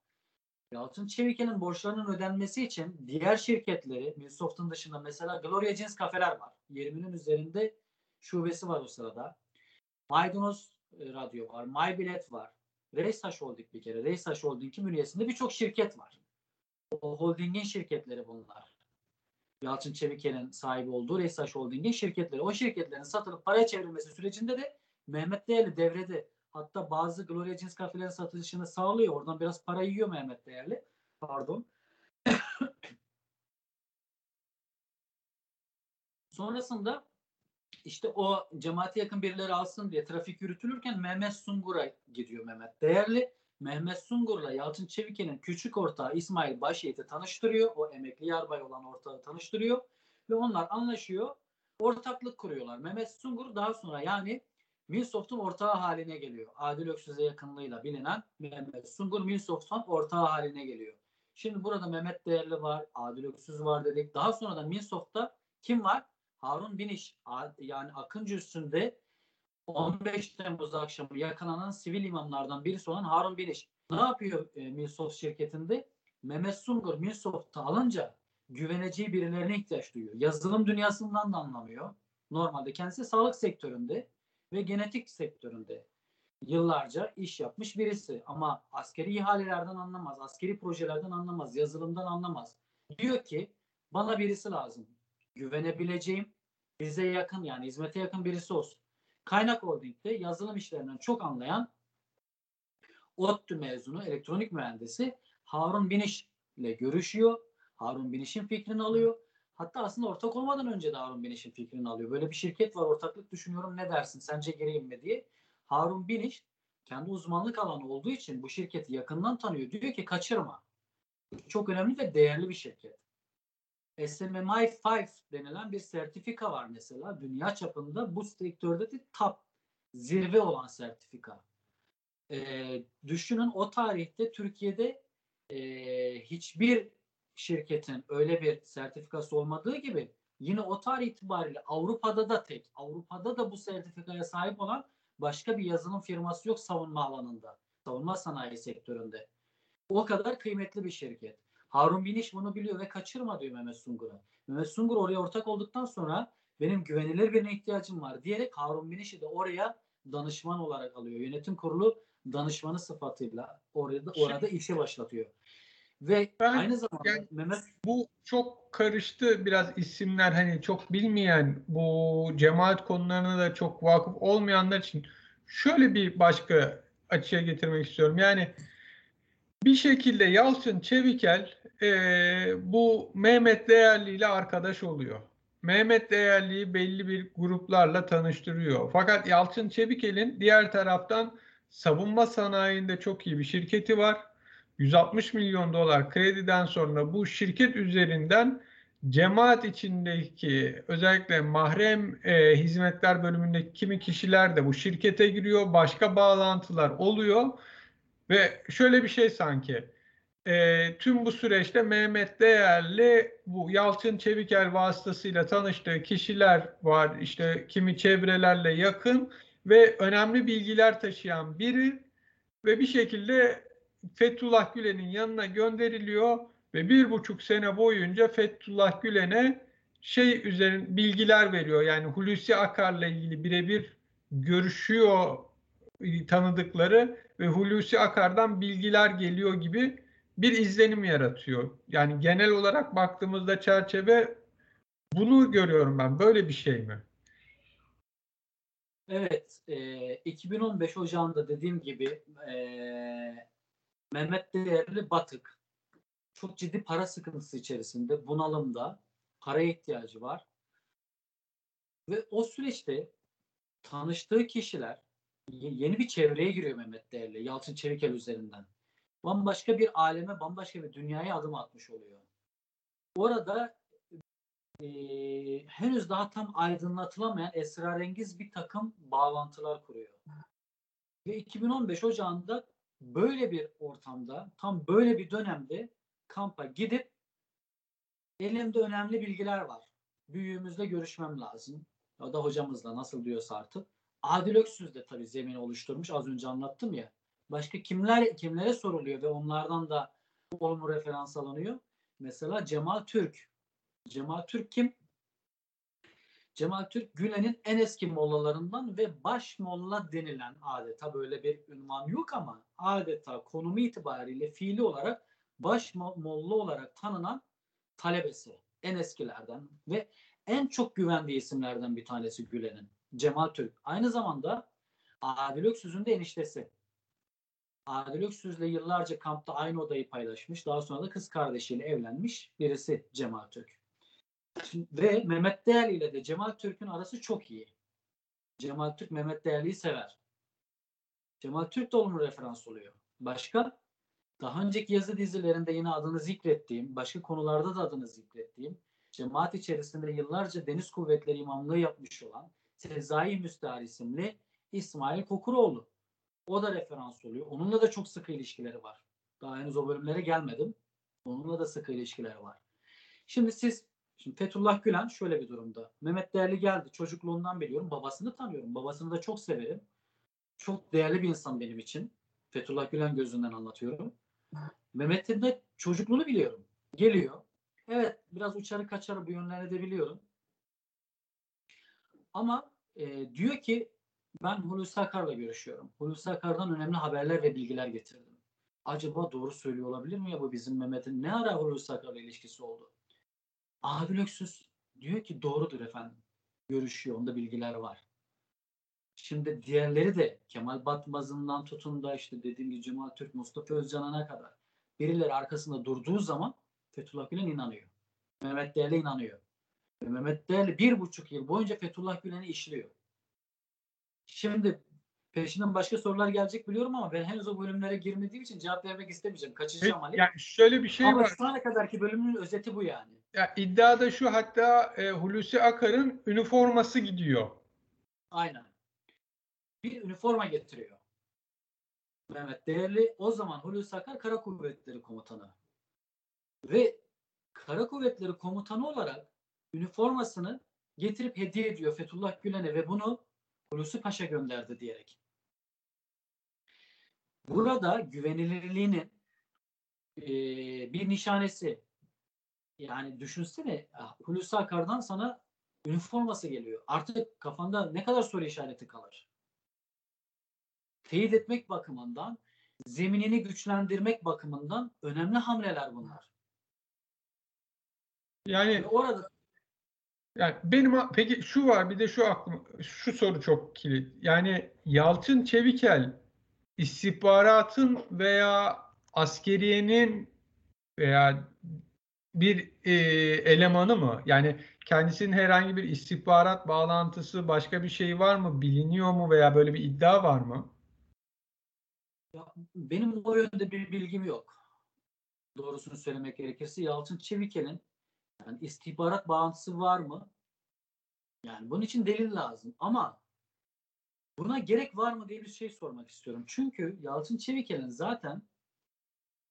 Yalçın Çevikel'in borçlarının ödenmesi için diğer şirketleri, Milsoft'un dışında mesela Gloria Jeans kafeler var. 20'nin üzerinde şubesi var o sırada. Maydanoz e, Radyo var, MyBilet var. Reysaş Holding bir kere. Reysaş Holding'in bünyesinde birçok şirket var. O holdingin şirketleri bunlar. Yalçın Çevikel'in sahibi olduğu Reysaş Holding'in şirketleri. O şirketlerin satılıp paraya çevrilmesi sürecinde de Mehmet Değerli devrede Hatta bazı Gloria Jeans kafelerin satışını sağlıyor. Oradan biraz para yiyor Mehmet Değerli. Pardon. Sonrasında işte o cemaate yakın birileri alsın diye trafik yürütülürken Mehmet Sungur'a gidiyor Mehmet. Değerli Mehmet Sungur'la Yalçın Çeviken'in küçük ortağı İsmail Başyiğit'i tanıştırıyor. O emekli yarbay olan ortağı tanıştırıyor. Ve onlar anlaşıyor. Ortaklık kuruyorlar. Mehmet Sungur daha sonra yani Milsoft'un ortağı haline geliyor. Adil Öksüz'e yakınlığıyla bilinen Mehmet Sungur Milsoft'un ortağı haline geliyor. Şimdi burada Mehmet Değerli var, Adil Öksüz var dedik. Daha sonra da Milsoft'ta kim var? Harun Biniş yani Akıncı üstünde 15 Temmuz akşamı yakalanan sivil imamlardan birisi olan Harun Biniş. Ne yapıyor e, Milsoft şirketinde? Mehmet Sungur Milsoft'ta alınca güveneceği birilerine ihtiyaç duyuyor. Yazılım dünyasından da anlamıyor. Normalde kendisi sağlık sektöründe ve genetik sektöründe yıllarca iş yapmış birisi. Ama askeri ihalelerden anlamaz, askeri projelerden anlamaz, yazılımdan anlamaz. Diyor ki bana birisi lazım. Güvenebileceğim, bize yakın yani hizmete yakın birisi olsun. Kaynak Holding'de yazılım işlerinden çok anlayan ODTÜ mezunu elektronik mühendisi Harun Biniş ile görüşüyor. Harun Biniş'in fikrini alıyor. Hatta aslında ortak olmadan önce de Harun Biniş'in fikrini alıyor. Böyle bir şirket var ortaklık düşünüyorum ne dersin sence gireyim mi diye. Harun Biniş kendi uzmanlık alanı olduğu için bu şirketi yakından tanıyor. Diyor ki kaçırma. Çok önemli ve değerli bir şirket. SMMI 5 denilen bir sertifika var mesela. Dünya çapında bu sektörde de top zirve olan sertifika. Ee, düşünün o tarihte Türkiye'de e, hiçbir şirketin öyle bir sertifikası olmadığı gibi yine o tarih itibariyle Avrupa'da da tek, Avrupa'da da bu sertifikaya sahip olan başka bir yazılım firması yok savunma alanında, savunma sanayi sektöründe. O kadar kıymetli bir şirket. Harun Biniş bunu biliyor ve kaçırma diyor Mehmet Sungur'a. Mehmet Sungur oraya ortak olduktan sonra benim güvenilir birine ihtiyacım var diyerek Harun Biniş'i de oraya danışman olarak alıyor. Yönetim kurulu danışmanı sıfatıyla orada orada işe başlatıyor. Ve ben, aynı zamanda yani, Mehmet bu çok karıştı biraz isimler hani çok bilmeyen bu cemaat konularına da çok vakıf olmayanlar için şöyle bir başka açıya getirmek istiyorum. Yani bir şekilde Yalçın Çevikel e, bu Mehmet Değerli ile arkadaş oluyor. Mehmet Değerli'yi belli bir gruplarla tanıştırıyor. Fakat Yalçın Çevikel'in diğer taraftan savunma sanayinde çok iyi bir şirketi var 160 milyon dolar krediden sonra bu şirket üzerinden cemaat içindeki özellikle mahrem e, hizmetler bölümündeki kimi kişiler de bu şirkete giriyor. Başka bağlantılar oluyor ve şöyle bir şey sanki e, tüm bu süreçte Mehmet Değerli bu Yalçın Çeviker vasıtasıyla tanıştığı kişiler var. İşte kimi çevrelerle yakın ve önemli bilgiler taşıyan biri ve bir şekilde Fethullah Gülen'in yanına gönderiliyor ve bir buçuk sene boyunca Fethullah Gülen'e şey üzerine bilgiler veriyor. Yani Hulusi Akar'la ilgili birebir görüşüyor tanıdıkları ve Hulusi Akar'dan bilgiler geliyor gibi bir izlenim yaratıyor. Yani genel olarak baktığımızda çerçeve bunu görüyorum ben. Böyle bir şey mi? Evet. E, 2015 Ocağı'nda dediğim gibi e, Mehmet Değerli batık. Çok ciddi para sıkıntısı içerisinde, bunalımda, para ihtiyacı var. Ve o süreçte tanıştığı kişiler yeni bir çevreye giriyor Mehmet Değerli, Yalçın Çevikel üzerinden. Bambaşka bir aleme, bambaşka bir dünyaya adım atmış oluyor. Orada e, henüz daha tam aydınlatılamayan esrarengiz bir takım bağlantılar kuruyor. Ve 2015 Ocağı'nda böyle bir ortamda, tam böyle bir dönemde kampa gidip elimde önemli bilgiler var. Büyüğümüzle görüşmem lazım. Ya da hocamızla nasıl diyorsa artık. Adil Öksüz de tabii zemini oluşturmuş. Az önce anlattım ya. Başka kimler kimlere soruluyor ve onlardan da olumlu referans alınıyor. Mesela Cemal Türk. Cemal Türk kim? Cemal Türk Gülen'in en eski mollalarından ve baş molla denilen adeta böyle bir ünvan yok ama adeta konumu itibariyle fiili olarak baş molla olarak tanınan talebesi. En eskilerden ve en çok güvendiği isimlerden bir tanesi Gülen'in. Cemal Türk. Aynı zamanda Adil Öksüz'ün de eniştesi. Adil Öksüz'le yıllarca kampta aynı odayı paylaşmış. Daha sonra da kız kardeşiyle evlenmiş birisi Cemal Türk. Şimdi, ve Mehmet Değerli ile de Cemal Türk'ün arası çok iyi. Cemal Türk Mehmet Değerli'yi sever. Cemal Türk de onun referans oluyor. Başka? Daha önceki yazı dizilerinde yine adını zikrettiğim, başka konularda da adını zikrettiğim, cemaat içerisinde yıllarca deniz kuvvetleri imamlığı yapmış olan Sezai Müstahar isimli İsmail Kokuroğlu. O da referans oluyor. Onunla da çok sıkı ilişkileri var. Daha henüz o bölümlere gelmedim. Onunla da sıkı ilişkileri var. Şimdi siz, şimdi Fethullah Gülen şöyle bir durumda. Mehmet Değerli geldi. Çocukluğundan biliyorum. Babasını tanıyorum. Babasını da çok severim. Çok değerli bir insan benim için. Fethullah Gülen gözünden anlatıyorum. Mehmet'in de çocukluğunu biliyorum. Geliyor. Evet biraz uçarı kaçarı bu yönlere de biliyorum. Ama e, diyor ki ben Hulusi Akar'la görüşüyorum. Hulusi Akar'dan önemli haberler ve bilgiler getirdim. Acaba doğru söylüyor olabilir mi ya bu bizim Mehmet'in? Ne ara Hulusi Akar'la ilişkisi oldu? Adil Öksüz diyor ki doğrudur efendim. Görüşüyor. Onda bilgiler var. Şimdi diğerleri de Kemal Batmaz'ından tutun da işte dediğim gibi Cemal Türk, Mustafa Özcan'a kadar birileri arkasında durduğu zaman Fethullah Gülen inanıyor. Mehmet Değerli inanıyor. Ve Mehmet Değerli bir buçuk yıl boyunca Fethullah Gülen'i işliyor. Şimdi peşinden başka sorular gelecek biliyorum ama ben henüz o bölümlere girmediğim için cevap vermek istemeyeceğim. Kaçacağım Ali. Yani şöyle bir şey ama var. şu ana kadarki bölümün özeti bu yani. Ya iddia da şu hatta e, Hulusi Akar'ın üniforması gidiyor. Aynen. Bir üniforma getiriyor. Mehmet Değerli o zaman Hulusi Akar Kara Kuvvetleri Komutanı. Ve Kara Kuvvetleri Komutanı olarak üniformasını getirip hediye ediyor Fethullah Gülen'e ve bunu Hulusi Paşa gönderdi diyerek. Burada güvenilirliğinin e, bir nişanesi. Yani düşünsene Hulusi Akar'dan sana üniforması geliyor. Artık kafanda ne kadar soru işareti kalır? Teyit etmek bakımından, zeminini güçlendirmek bakımından önemli hamleler bunlar. Yani Ve orada Yani benim peki şu var bir de şu aklım şu soru çok kilit. Yani Yalçın Çevikel istihbaratın veya askeriyenin veya bir e, elemanı mı? Yani kendisinin herhangi bir istihbarat bağlantısı başka bir şey var mı? Biliniyor mu veya böyle bir iddia var mı? Ya, benim o yönde bir bilgim yok. Doğrusunu söylemek gerekirse Yalçın Çevikel'in yani istihbarat bağlantısı var mı? Yani bunun için delil lazım. Ama buna gerek var mı diye bir şey sormak istiyorum. Çünkü Yalçın Çevikel'in zaten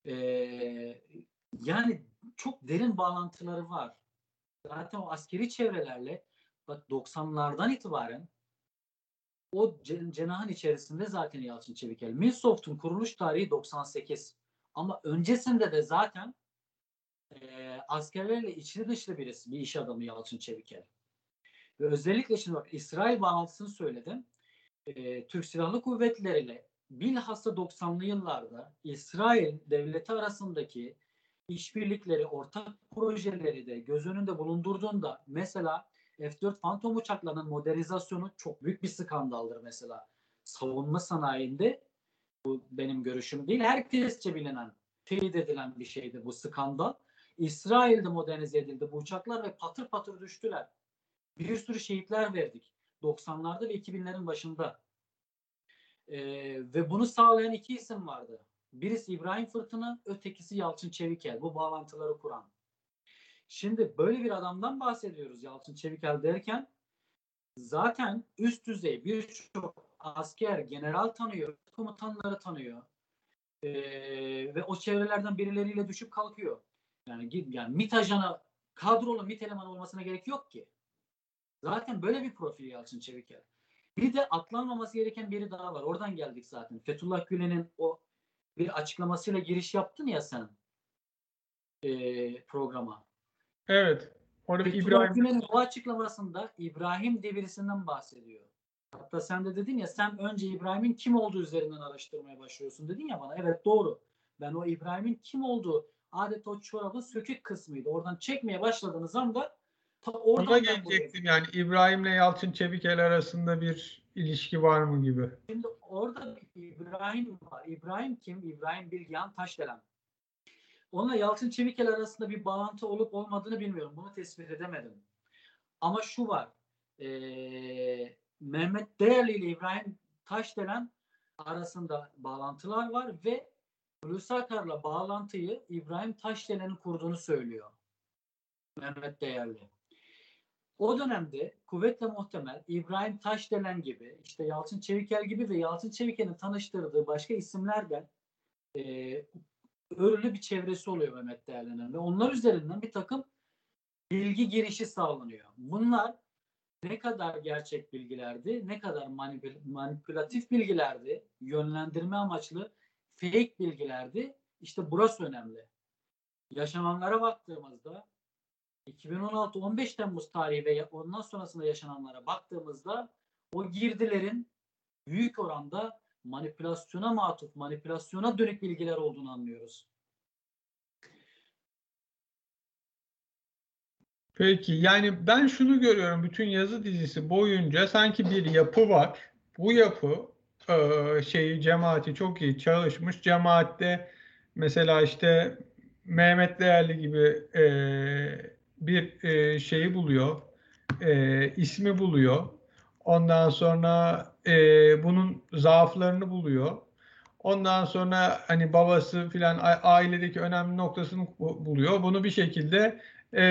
eee, yani çok derin bağlantıları var. Zaten o askeri çevrelerle bak 90'lardan itibaren o cen- cenahın içerisinde zaten Yalçın Çevikel. Milsoft'un kuruluş tarihi 98. Ama öncesinde de zaten e, askerlerle içli dışlı birisi, bir iş adamı Yalçın Çevikel. Ve özellikle şimdi bak İsrail bağlantısını söyledim. E, Türk Silahlı Kuvvetleri ile bilhassa 90'lı yıllarda İsrail devleti arasındaki işbirlikleri, ortak projeleri de göz önünde bulundurduğunda mesela F-4 Phantom uçaklarının modernizasyonu çok büyük bir skandaldır mesela. Savunma sanayinde bu benim görüşüm değil. Herkesçe bilinen, teyit edilen bir şeydi bu skandal. İsrail'de modernize edildi bu uçaklar ve patır patır düştüler. Bir sürü şehitler verdik. 90'larda ve 2000'lerin başında. Ee, ve bunu sağlayan iki isim vardı. Birisi İbrahim Fırtına, ötekisi Yalçın Çevikel. Bu bağlantıları kuran. Şimdi böyle bir adamdan bahsediyoruz Yalçın Çevikel derken zaten üst düzey birçok asker, general tanıyor, komutanları tanıyor. Ee, ve o çevrelerden birileriyle düşüp kalkıyor. Yani, git- yani MİT ajanı, kadrolu MİT elemanı olmasına gerek yok ki. Zaten böyle bir profil Yalçın Çevikel. Bir de atlanmaması gereken biri daha var. Oradan geldik zaten. Fethullah Gülen'in o bir açıklamasıyla giriş yaptın ya sen ee, programa. Evet. Orada Fethullah İbrahim Gülen'in o açıklamasında İbrahim diye birisinden bahsediyor. Hatta sen de dedin ya sen önce İbrahim'in kim olduğu üzerinden araştırmaya başlıyorsun dedin ya bana. Evet doğru. Ben o İbrahim'in kim olduğu adeta o çorabın sökük kısmıydı. Oradan çekmeye başladığınız anda ta oradan ona gelecektim yani İbrahim'le Yalçın Çevikel arasında bir ilişki var mı gibi. Şimdi orada İbrahim var. İbrahim kim? İbrahim Bilgehan Taşdelen. Onunla Yalçın Çevikel arasında bir bağlantı olup olmadığını bilmiyorum. Bunu tespit edemedim. Ama şu var. Ee, Mehmet Değerli ile İbrahim Taşdelen arasında bağlantılar var ve Hulusi bağlantıyı İbrahim Taşdelen'in kurduğunu söylüyor. Mehmet Değerli. O dönemde kuvvetle muhtemel İbrahim Taşdelen gibi, işte Yalçın Çevikel gibi ve Yalçın Çevikel'in tanıştırdığı başka isimlerden e, örülü bir çevresi oluyor Mehmet Değerli'nin ve onlar üzerinden bir takım bilgi girişi sağlanıyor. Bunlar ne kadar gerçek bilgilerdi, ne kadar manipül manipülatif bilgilerdi, yönlendirme amaçlı fake bilgilerdi. İşte burası önemli. Yaşananlara baktığımızda 2016 15 Temmuz tarihi ve ondan sonrasında yaşananlara baktığımızda o girdilerin büyük oranda manipülasyona matuf, manipülasyona dönük bilgiler olduğunu anlıyoruz. Peki yani ben şunu görüyorum bütün yazı dizisi boyunca sanki bir yapı var. Bu yapı e, şeyi cemaati çok iyi çalışmış. Cemaatte mesela işte Mehmet Değerli gibi e, bir e, şeyi buluyor, e, ismi buluyor. Ondan sonra e, bunun zaaflarını buluyor. Ondan sonra hani babası filan ailedeki önemli noktasını buluyor. Bunu bir şekilde e,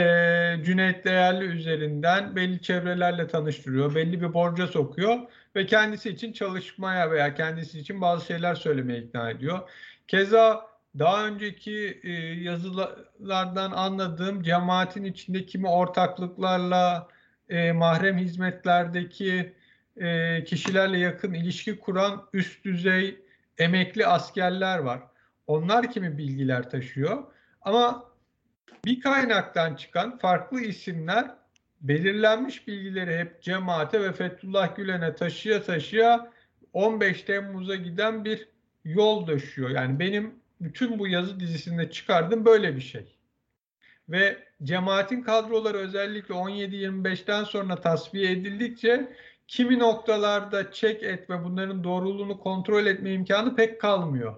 Cüneyt Değerli üzerinden belli çevrelerle tanıştırıyor. Belli bir borca sokuyor ve kendisi için çalışmaya veya kendisi için bazı şeyler söylemeye ikna ediyor. Keza daha önceki e, yazılardan anladığım cemaatin içinde kimi ortaklıklarla e, mahrem hizmetlerdeki e, kişilerle yakın ilişki kuran üst düzey emekli askerler var. Onlar kimi bilgiler taşıyor. Ama bir kaynaktan çıkan farklı isimler belirlenmiş bilgileri hep cemaate ve Fethullah Gülen'e taşıya taşıya 15 Temmuz'a giden bir yol döşüyor. Yani benim bütün bu yazı dizisinde çıkardım böyle bir şey. Ve cemaatin kadroları özellikle 17-25'ten sonra tasfiye edildikçe kimi noktalarda çek etme, bunların doğruluğunu kontrol etme imkanı pek kalmıyor.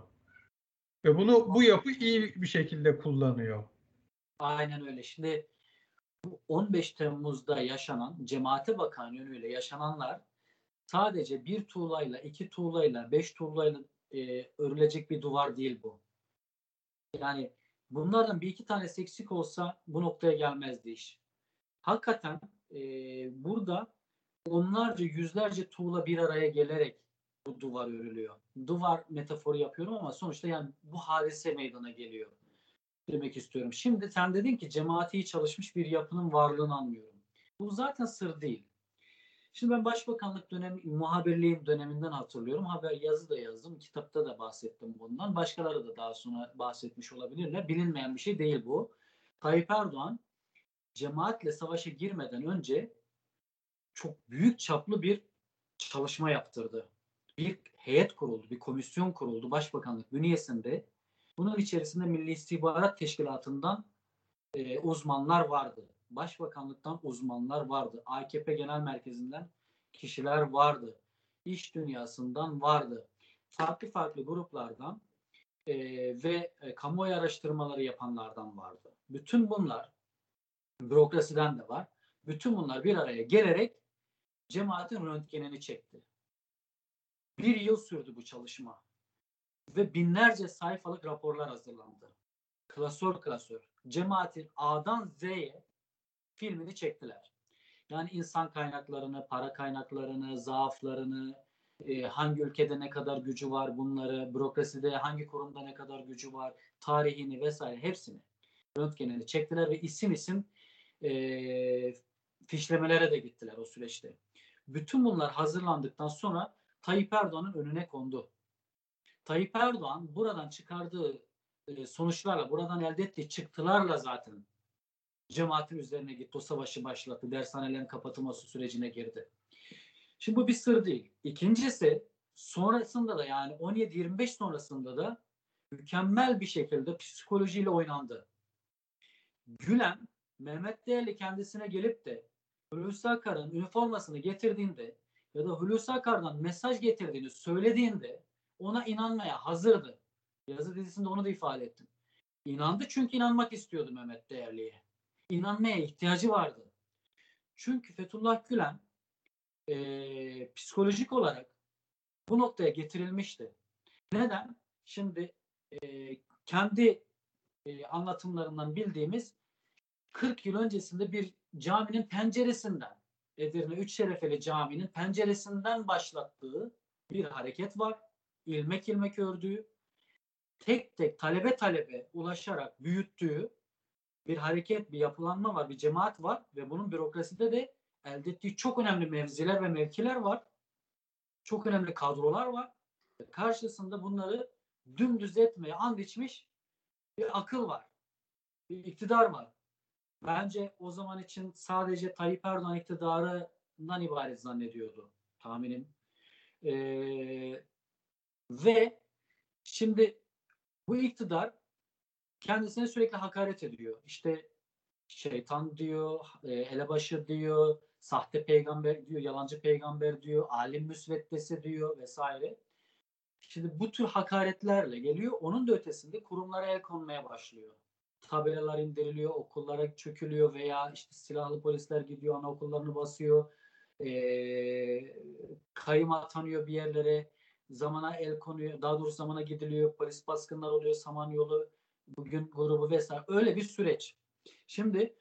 Ve bunu bu yapı iyi bir şekilde kullanıyor. Aynen öyle. Şimdi 15 Temmuz'da yaşanan cemaate bakan yönüyle yaşananlar sadece bir tuğlayla, iki tuğlayla, beş tuğlayla e, örülecek bir duvar değil bu. Yani bunlardan bir iki tane eksik olsa bu noktaya gelmezdi iş. Hakikaten e, burada onlarca yüzlerce tuğla bir araya gelerek bu duvar örülüyor. Duvar metaforu yapıyorum ama sonuçta yani bu hadise meydana geliyor demek istiyorum. Şimdi sen dedin ki cemaati çalışmış bir yapının varlığını anlıyorum. Bu zaten sır değil. Şimdi ben başbakanlık dönemi, muhabirliğim döneminden hatırlıyorum. Haber yazı da yazdım. Kitapta da bahsettim bundan. Başkaları da daha sonra bahsetmiş olabilirler. Bilinmeyen bir şey değil bu. Tayyip Erdoğan cemaatle savaşa girmeden önce çok büyük çaplı bir çalışma yaptırdı. Bir heyet kuruldu, bir komisyon kuruldu başbakanlık bünyesinde. Bunun içerisinde Milli İstihbarat Teşkilatı'ndan e, uzmanlar vardı. Başbakanlıktan uzmanlar vardı. AKP Genel Merkezi'nden kişiler vardı. İş dünyasından vardı. Farklı farklı gruplardan e, ve e, kamuoyu araştırmaları yapanlardan vardı. Bütün bunlar bürokrasiden de var. Bütün bunlar bir araya gelerek cemaatin röntgenini çekti. Bir yıl sürdü bu çalışma. Ve binlerce sayfalık raporlar hazırlandı. Klasör klasör. Cemaatin A'dan Z'ye filmini çektiler. Yani insan kaynaklarını, para kaynaklarını, zaaflarını, e, hangi ülkede ne kadar gücü var bunları, bürokraside hangi kurumda ne kadar gücü var, tarihini vesaire hepsini röntgenini çektiler ve isim isim e, fişlemelere de gittiler o süreçte. Bütün bunlar hazırlandıktan sonra Tayyip Erdoğan'ın önüne kondu. Tayyip Erdoğan buradan çıkardığı e, sonuçlarla, buradan elde ettiği çıktılarla zaten cemaatin üzerine gitti. O savaşı başlattı. Dershanelerin kapatılması sürecine girdi. Şimdi bu bir sır değil. İkincisi sonrasında da yani 17-25 sonrasında da mükemmel bir şekilde psikolojiyle oynandı. Gülen Mehmet Değerli kendisine gelip de Hulusi Akar'ın üniformasını getirdiğinde ya da Hulusi Akar'dan mesaj getirdiğini söylediğinde ona inanmaya hazırdı. Yazı dizisinde onu da ifade ettim. İnandı çünkü inanmak istiyordu Mehmet Değerli'ye. İnanmaya ihtiyacı vardı. Çünkü Fethullah Gülen e, psikolojik olarak bu noktaya getirilmişti. Neden? Şimdi e, kendi e, anlatımlarından bildiğimiz 40 yıl öncesinde bir caminin penceresinden Edirne Üç Şerefeli Camii'nin penceresinden başlattığı bir hareket var. İlmek ilmek ördüğü, tek tek talebe talebe ulaşarak büyüttüğü bir hareket, bir yapılanma var, bir cemaat var ve bunun bürokraside de elde ettiği çok önemli mevziler ve mevkiler var. Çok önemli kadrolar var. Karşısında bunları dümdüz etmeye and içmiş bir akıl var. Bir iktidar var. Bence o zaman için sadece Tayyip Erdoğan iktidarından ibaret zannediyordu tahminim. Ee, ve şimdi bu iktidar kendisine sürekli hakaret ediyor. İşte şeytan diyor, e, elebaşı diyor, sahte peygamber diyor, yalancı peygamber diyor, alim müsveddesi diyor vesaire. Şimdi bu tür hakaretlerle geliyor. Onun da ötesinde kurumlara el konmaya başlıyor. Tabelalar indiriliyor, okullara çökülüyor veya işte silahlı polisler gidiyor, anaokullarını basıyor. Ee, kayım atanıyor bir yerlere. Zamana el konuyor. Daha doğrusu zamana gidiliyor. Polis baskınlar oluyor. Samanyolu bugün grubu vesaire. Öyle bir süreç. Şimdi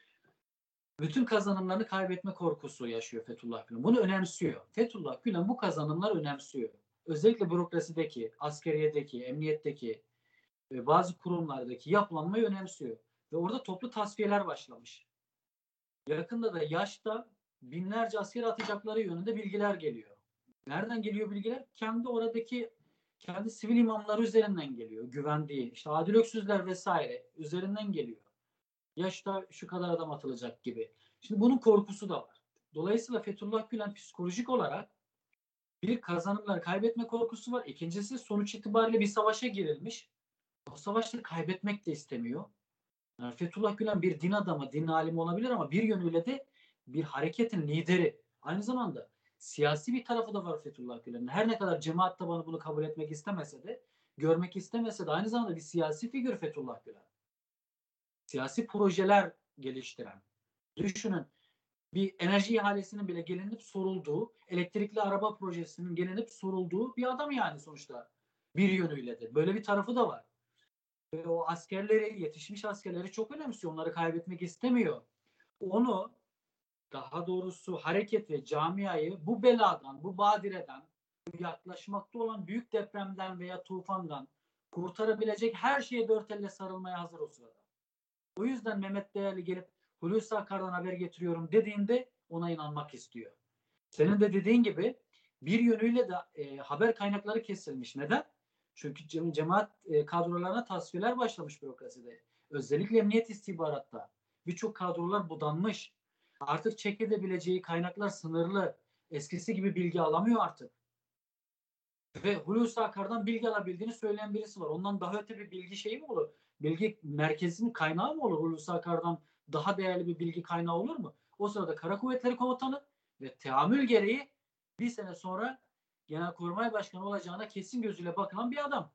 bütün kazanımlarını kaybetme korkusu yaşıyor Fethullah Gülen. Bunu önemsiyor. Fethullah Gülen bu kazanımlar önemsiyor. Özellikle bürokrasideki, askeriyedeki, emniyetteki ve bazı kurumlardaki yapılanmayı önemsiyor. Ve orada toplu tasfiyeler başlamış. Yakında da yaşta binlerce asker atacakları yönünde bilgiler geliyor. Nereden geliyor bilgiler? Kendi oradaki kendi sivil imamları üzerinden geliyor. Güvendiği, işte Adil Öksüzler vesaire üzerinden geliyor. Yaşta şu kadar adam atılacak gibi. Şimdi bunun korkusu da var. Dolayısıyla Fethullah Gülen psikolojik olarak bir kazanımlar kaybetme korkusu var. İkincisi sonuç itibariyle bir savaşa girilmiş. O savaşta kaybetmek de istemiyor. Yani Fethullah Gülen bir din adamı, din alimi olabilir ama bir yönüyle de bir hareketin lideri. Aynı zamanda siyasi bir tarafı da var Fethullah Gülen'in. Her ne kadar cemaat tabanı bunu kabul etmek istemese de, görmek istemese de aynı zamanda bir siyasi figür Fethullah Gülen. Siyasi projeler geliştiren. Düşünün bir enerji ihalesinin bile gelinip sorulduğu, elektrikli araba projesinin gelinip sorulduğu bir adam yani sonuçta. Bir yönüyle de. Böyle bir tarafı da var. Ve o askerleri, yetişmiş askerleri çok önemsiyor. Onları kaybetmek istemiyor. Onu daha doğrusu hareketi, camiayı bu beladan, bu badireden, yaklaşmakta olan büyük depremden veya tufandan kurtarabilecek her şeye dört elle sarılmaya hazır o sırada. O yüzden Mehmet Değerli gelip Hulusi Akar'dan haber getiriyorum dediğinde ona inanmak istiyor. Senin de dediğin gibi bir yönüyle de e, haber kaynakları kesilmiş. Neden? Çünkü cem cemaat e, kadrolarına tasfiyeler başlamış bürokraside. Özellikle emniyet istihbaratta. Birçok kadrolar budanmış. Artık çek edebileceği kaynaklar sınırlı. Eskisi gibi bilgi alamıyor artık. Ve Hulusi Akar'dan bilgi alabildiğini söyleyen birisi var. Ondan daha öte bir bilgi şeyi mi olur? Bilgi merkezinin kaynağı mı olur? Hulusi Akar'dan daha değerli bir bilgi kaynağı olur mu? O sırada Kara Kuvvetleri Komutanı ve teamül gereği bir sene sonra Genelkurmay Başkanı olacağına kesin gözüyle bakılan bir adam.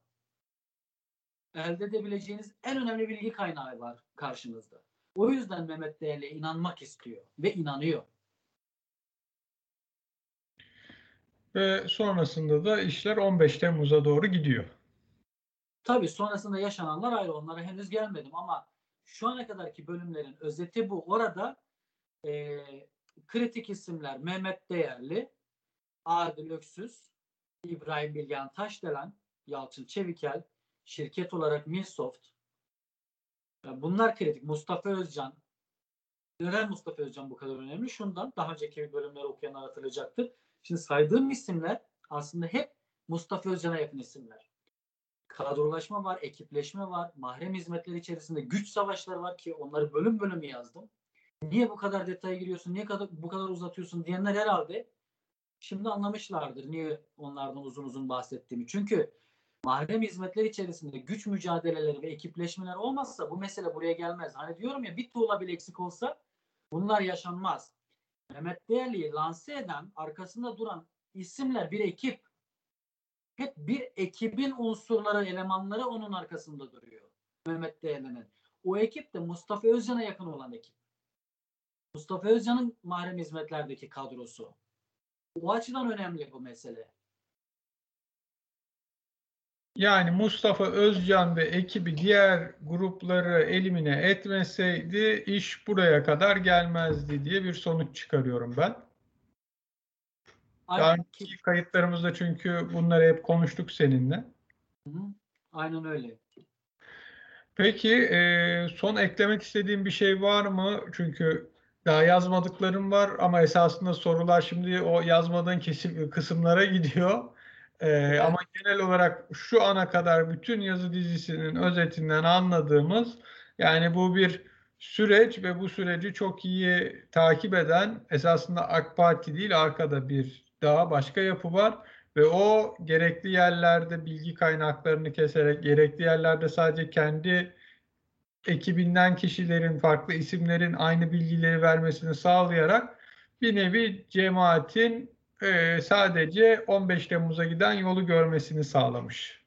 Elde edebileceğiniz en önemli bilgi kaynağı var karşınızda. O yüzden Mehmet Değerli'ye inanmak istiyor ve inanıyor. Ve sonrasında da işler 15 Temmuz'a doğru gidiyor. Tabii sonrasında yaşananlar ayrı. Onlara henüz gelmedim ama şu ana kadarki bölümlerin özeti bu. Orada e, kritik isimler Mehmet Değerli, Adil Öksüz, İbrahim Bilgehan Taşdelen, Yalçın Çevikel, şirket olarak Milsoft. Yani bunlar kritik. Mustafa Özcan. Neden Mustafa Özcan bu kadar önemli? Şundan daha önceki bölümleri okuyanlar hatırlayacaktır. Şimdi saydığım isimler aslında hep Mustafa Özcan'a yakın isimler. Kadrolaşma var, ekipleşme var, mahrem hizmetleri içerisinde güç savaşları var ki onları bölüm bölüm yazdım. Niye bu kadar detaya giriyorsun, niye bu kadar uzatıyorsun diyenler herhalde şimdi anlamışlardır niye onlardan uzun uzun bahsettiğimi. Çünkü mahrem hizmetler içerisinde güç mücadeleleri ve ekipleşmeler olmazsa bu mesele buraya gelmez. Hani diyorum ya bir tuğla bile eksik olsa bunlar yaşanmaz. Mehmet Değerli'yi lanse eden, arkasında duran isimler bir ekip. Hep bir ekibin unsurları, elemanları onun arkasında duruyor. Mehmet Değerli'nin. O ekip de Mustafa Özcan'a yakın olan ekip. Mustafa Özcan'ın mahrem hizmetlerdeki kadrosu. O açıdan önemli bu mesele. Yani Mustafa Özcan ve ekibi diğer grupları elimine etmeseydi iş buraya kadar gelmezdi diye bir sonuç çıkarıyorum ben. Daha Aynen, önceki kayıtlarımızda çünkü bunları hep konuştuk seninle. Aynen öyle. Peki e, son eklemek istediğim bir şey var mı? Çünkü daha yazmadıklarım var ama esasında sorular şimdi o yazmadığın kesim, kısımlara gidiyor. E, Ama genel olarak şu ana kadar bütün yazı dizisinin özetinden anladığımız yani bu bir süreç ve bu süreci çok iyi takip eden esasında AK Parti değil arkada bir daha başka yapı var. Ve o gerekli yerlerde bilgi kaynaklarını keserek, gerekli yerlerde sadece kendi ekibinden kişilerin, farklı isimlerin aynı bilgileri vermesini sağlayarak bir nevi cemaatin e, sadece 15 Temmuz'a giden yolu görmesini sağlamış.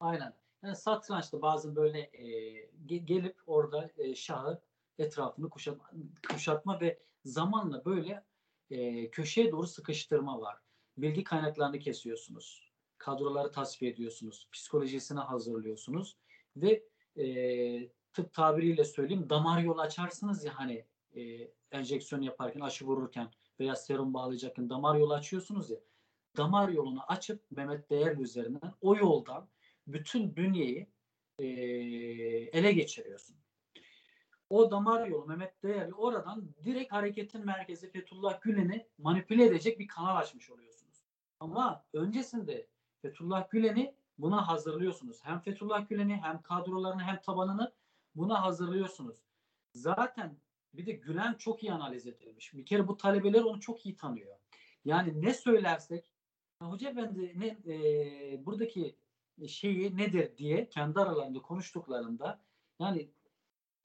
Aynen. Yani satrançta bazen böyle e, ge- gelip orada e, şahı etrafını kuşatma, kuşatma ve zamanla böyle e, köşeye doğru sıkıştırma var. Bilgi kaynaklarını kesiyorsunuz. Kadroları tasfiye ediyorsunuz. Psikolojisini hazırlıyorsunuz. Ve e, tıp tabiriyle söyleyeyim damar yolu açarsınız ya hani e, enjeksiyon yaparken, aşı vururken veya serum bağlayacakken damar yolu açıyorsunuz ya. Damar yolunu açıp Mehmet Değerli üzerinden o yoldan bütün bünyeyi e, ele geçiriyorsun. O damar yolu Mehmet Değerli oradan direkt hareketin merkezi Fethullah Gülen'i manipüle edecek bir kanal açmış oluyorsunuz. Ama öncesinde Fethullah Gülen'i buna hazırlıyorsunuz. Hem Fethullah Gülen'i hem kadrolarını hem tabanını buna hazırlıyorsunuz. Zaten bir de Gülen çok iyi analiz edilmiş. Bir kere bu talebeler onu çok iyi tanıyor. Yani ne söylersek Hoca Efendi ne, e, buradaki şeyi nedir diye kendi aralarında konuştuklarında yani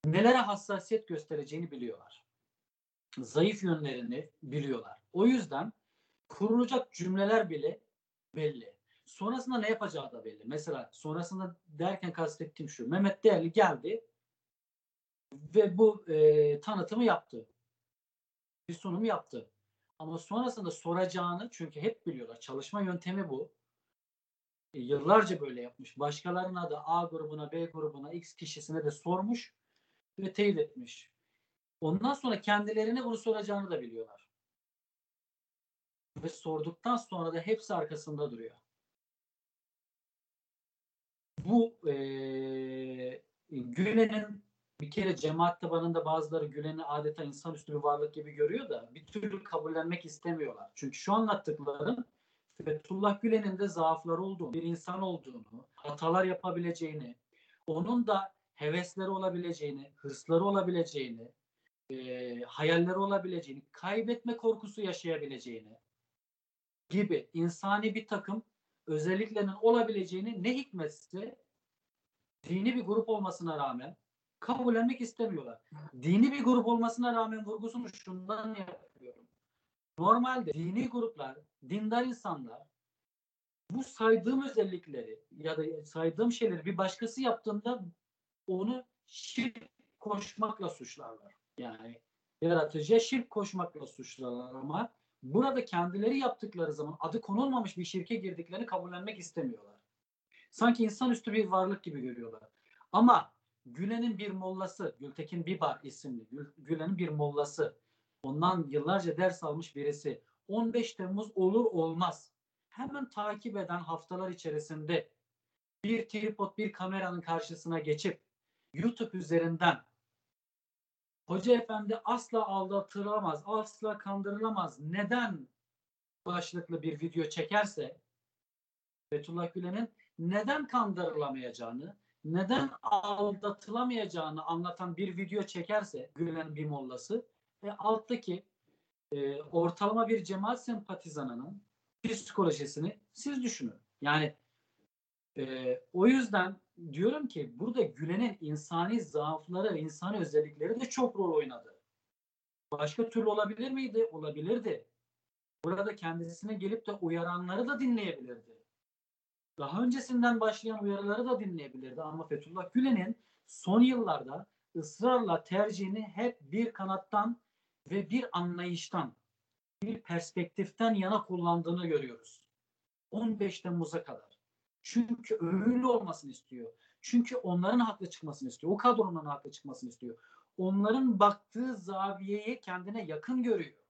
nelere hassasiyet göstereceğini biliyorlar. Zayıf yönlerini biliyorlar. O yüzden kurulacak cümleler bile belli. Sonrasında ne yapacağı da belli. Mesela sonrasında derken kastettiğim şu. Mehmet Değerli geldi ve bu e, tanıtımı yaptı. Bir sunum yaptı. Ama sonrasında soracağını çünkü hep biliyorlar. Çalışma yöntemi bu. E, yıllarca böyle yapmış. Başkalarına da A grubuna, B grubuna, X kişisine de sormuş ve teyit etmiş. Ondan sonra kendilerine bunu soracağını da biliyorlar. Ve sorduktan sonra da hepsi arkasında duruyor. Bu e, Gülen'in bir kere cemaat tabanında bazıları Gülen'i adeta insanüstü bir varlık gibi görüyor da bir türlü kabullenmek istemiyorlar. Çünkü şu anlattıklarım Fethullah Gülen'in de zaafları olduğunu, bir insan olduğunu, hatalar yapabileceğini, onun da hevesleri olabileceğini, hırsları olabileceğini, e, hayalleri olabileceğini, kaybetme korkusu yaşayabileceğini gibi insani bir takım özelliklerinin olabileceğini ne hikmetse dini bir grup olmasına rağmen kabullenmek istemiyorlar. Dini bir grup olmasına rağmen vurgusunu şundan yapıyorum. Normalde dini gruplar, dindar insanlar bu saydığım özellikleri ya da saydığım şeyleri bir başkası yaptığında onu şirk koşmakla suçlarlar. Yani yaratıcıya şirk koşmakla suçlarlar ama burada kendileri yaptıkları zaman adı konulmamış bir şirke girdiklerini kabullenmek istemiyorlar. Sanki insanüstü bir varlık gibi görüyorlar. Ama Gülen'in bir mollası, Gültekin Bibar isimli Gülen'in bir mollası. Ondan yıllarca ders almış birisi. 15 Temmuz olur olmaz. Hemen takip eden haftalar içerisinde bir tripod, bir kameranın karşısına geçip YouTube üzerinden Hoca Efendi asla aldatılamaz, asla kandırılamaz. Neden başlıklı bir video çekerse Fethullah Gülen'in neden kandırılamayacağını, neden aldatılamayacağını anlatan bir video çekerse Gülen bir mollası ve alttaki e, ortalama bir cemaat sempatizanının psikolojisini siz düşünün. Yani e, o yüzden diyorum ki burada Gülen'in insani zaafları, insani özellikleri de çok rol oynadı. Başka türlü olabilir miydi? Olabilirdi. burada kendisine gelip de uyaranları da dinleyebilirdi. Daha öncesinden başlayan uyarıları da dinleyebilirdi ama Fethullah Gülen'in son yıllarda ısrarla tercihini hep bir kanattan ve bir anlayıştan, bir perspektiften yana kullandığını görüyoruz. 15 Temmuz'a kadar. Çünkü öyle olmasını istiyor. Çünkü onların haklı çıkmasını istiyor. O kadronun haklı çıkmasını istiyor. Onların baktığı zaviyeyi kendine yakın görüyor.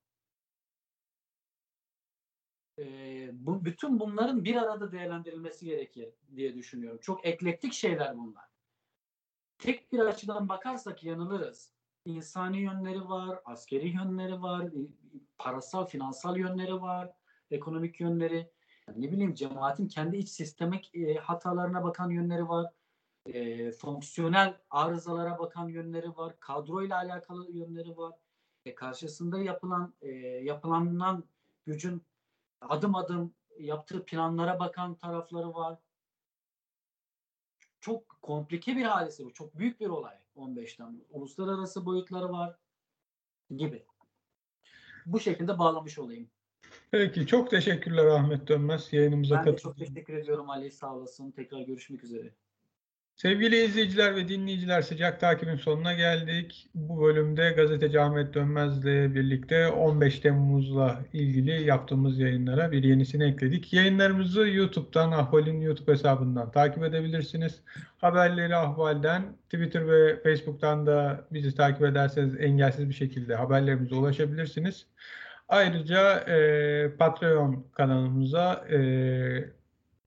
Ee, bu, bütün bunların bir arada değerlendirilmesi gerekir diye düşünüyorum. Çok eklektik şeyler bunlar. Tek bir açıdan bakarsak yanılırız. İnsani yönleri var, askeri yönleri var, parasal, finansal yönleri var, ekonomik yönleri. Ne bileyim cemaatin kendi iç sistemik e, hatalarına bakan yönleri var e, fonksiyonel arızalara bakan yönleri var, kadroyla alakalı yönleri var. E, karşısında yapılan e, yapılanan gücün adım adım yaptığı planlara bakan tarafları var. Çok komplike bir hadise bu. Çok büyük bir olay 15 Temmuz. Uluslararası boyutları var gibi. Bu şekilde bağlamış olayım. Peki çok teşekkürler Ahmet Dönmez yayınımıza Ben de çok teşekkür ediyorum Ali sağ olasın. Tekrar görüşmek üzere. Sevgili izleyiciler ve dinleyiciler sıcak takibin sonuna geldik. Bu bölümde gazeteci Ahmet Dönmez'le birlikte 15 Temmuz'la ilgili yaptığımız yayınlara bir yenisini ekledik. Yayınlarımızı YouTube'dan, Ahval'in YouTube hesabından takip edebilirsiniz. Haberleri Ahval'den, Twitter ve Facebook'tan da bizi takip ederseniz engelsiz bir şekilde haberlerimize ulaşabilirsiniz. Ayrıca e, Patreon kanalımıza e,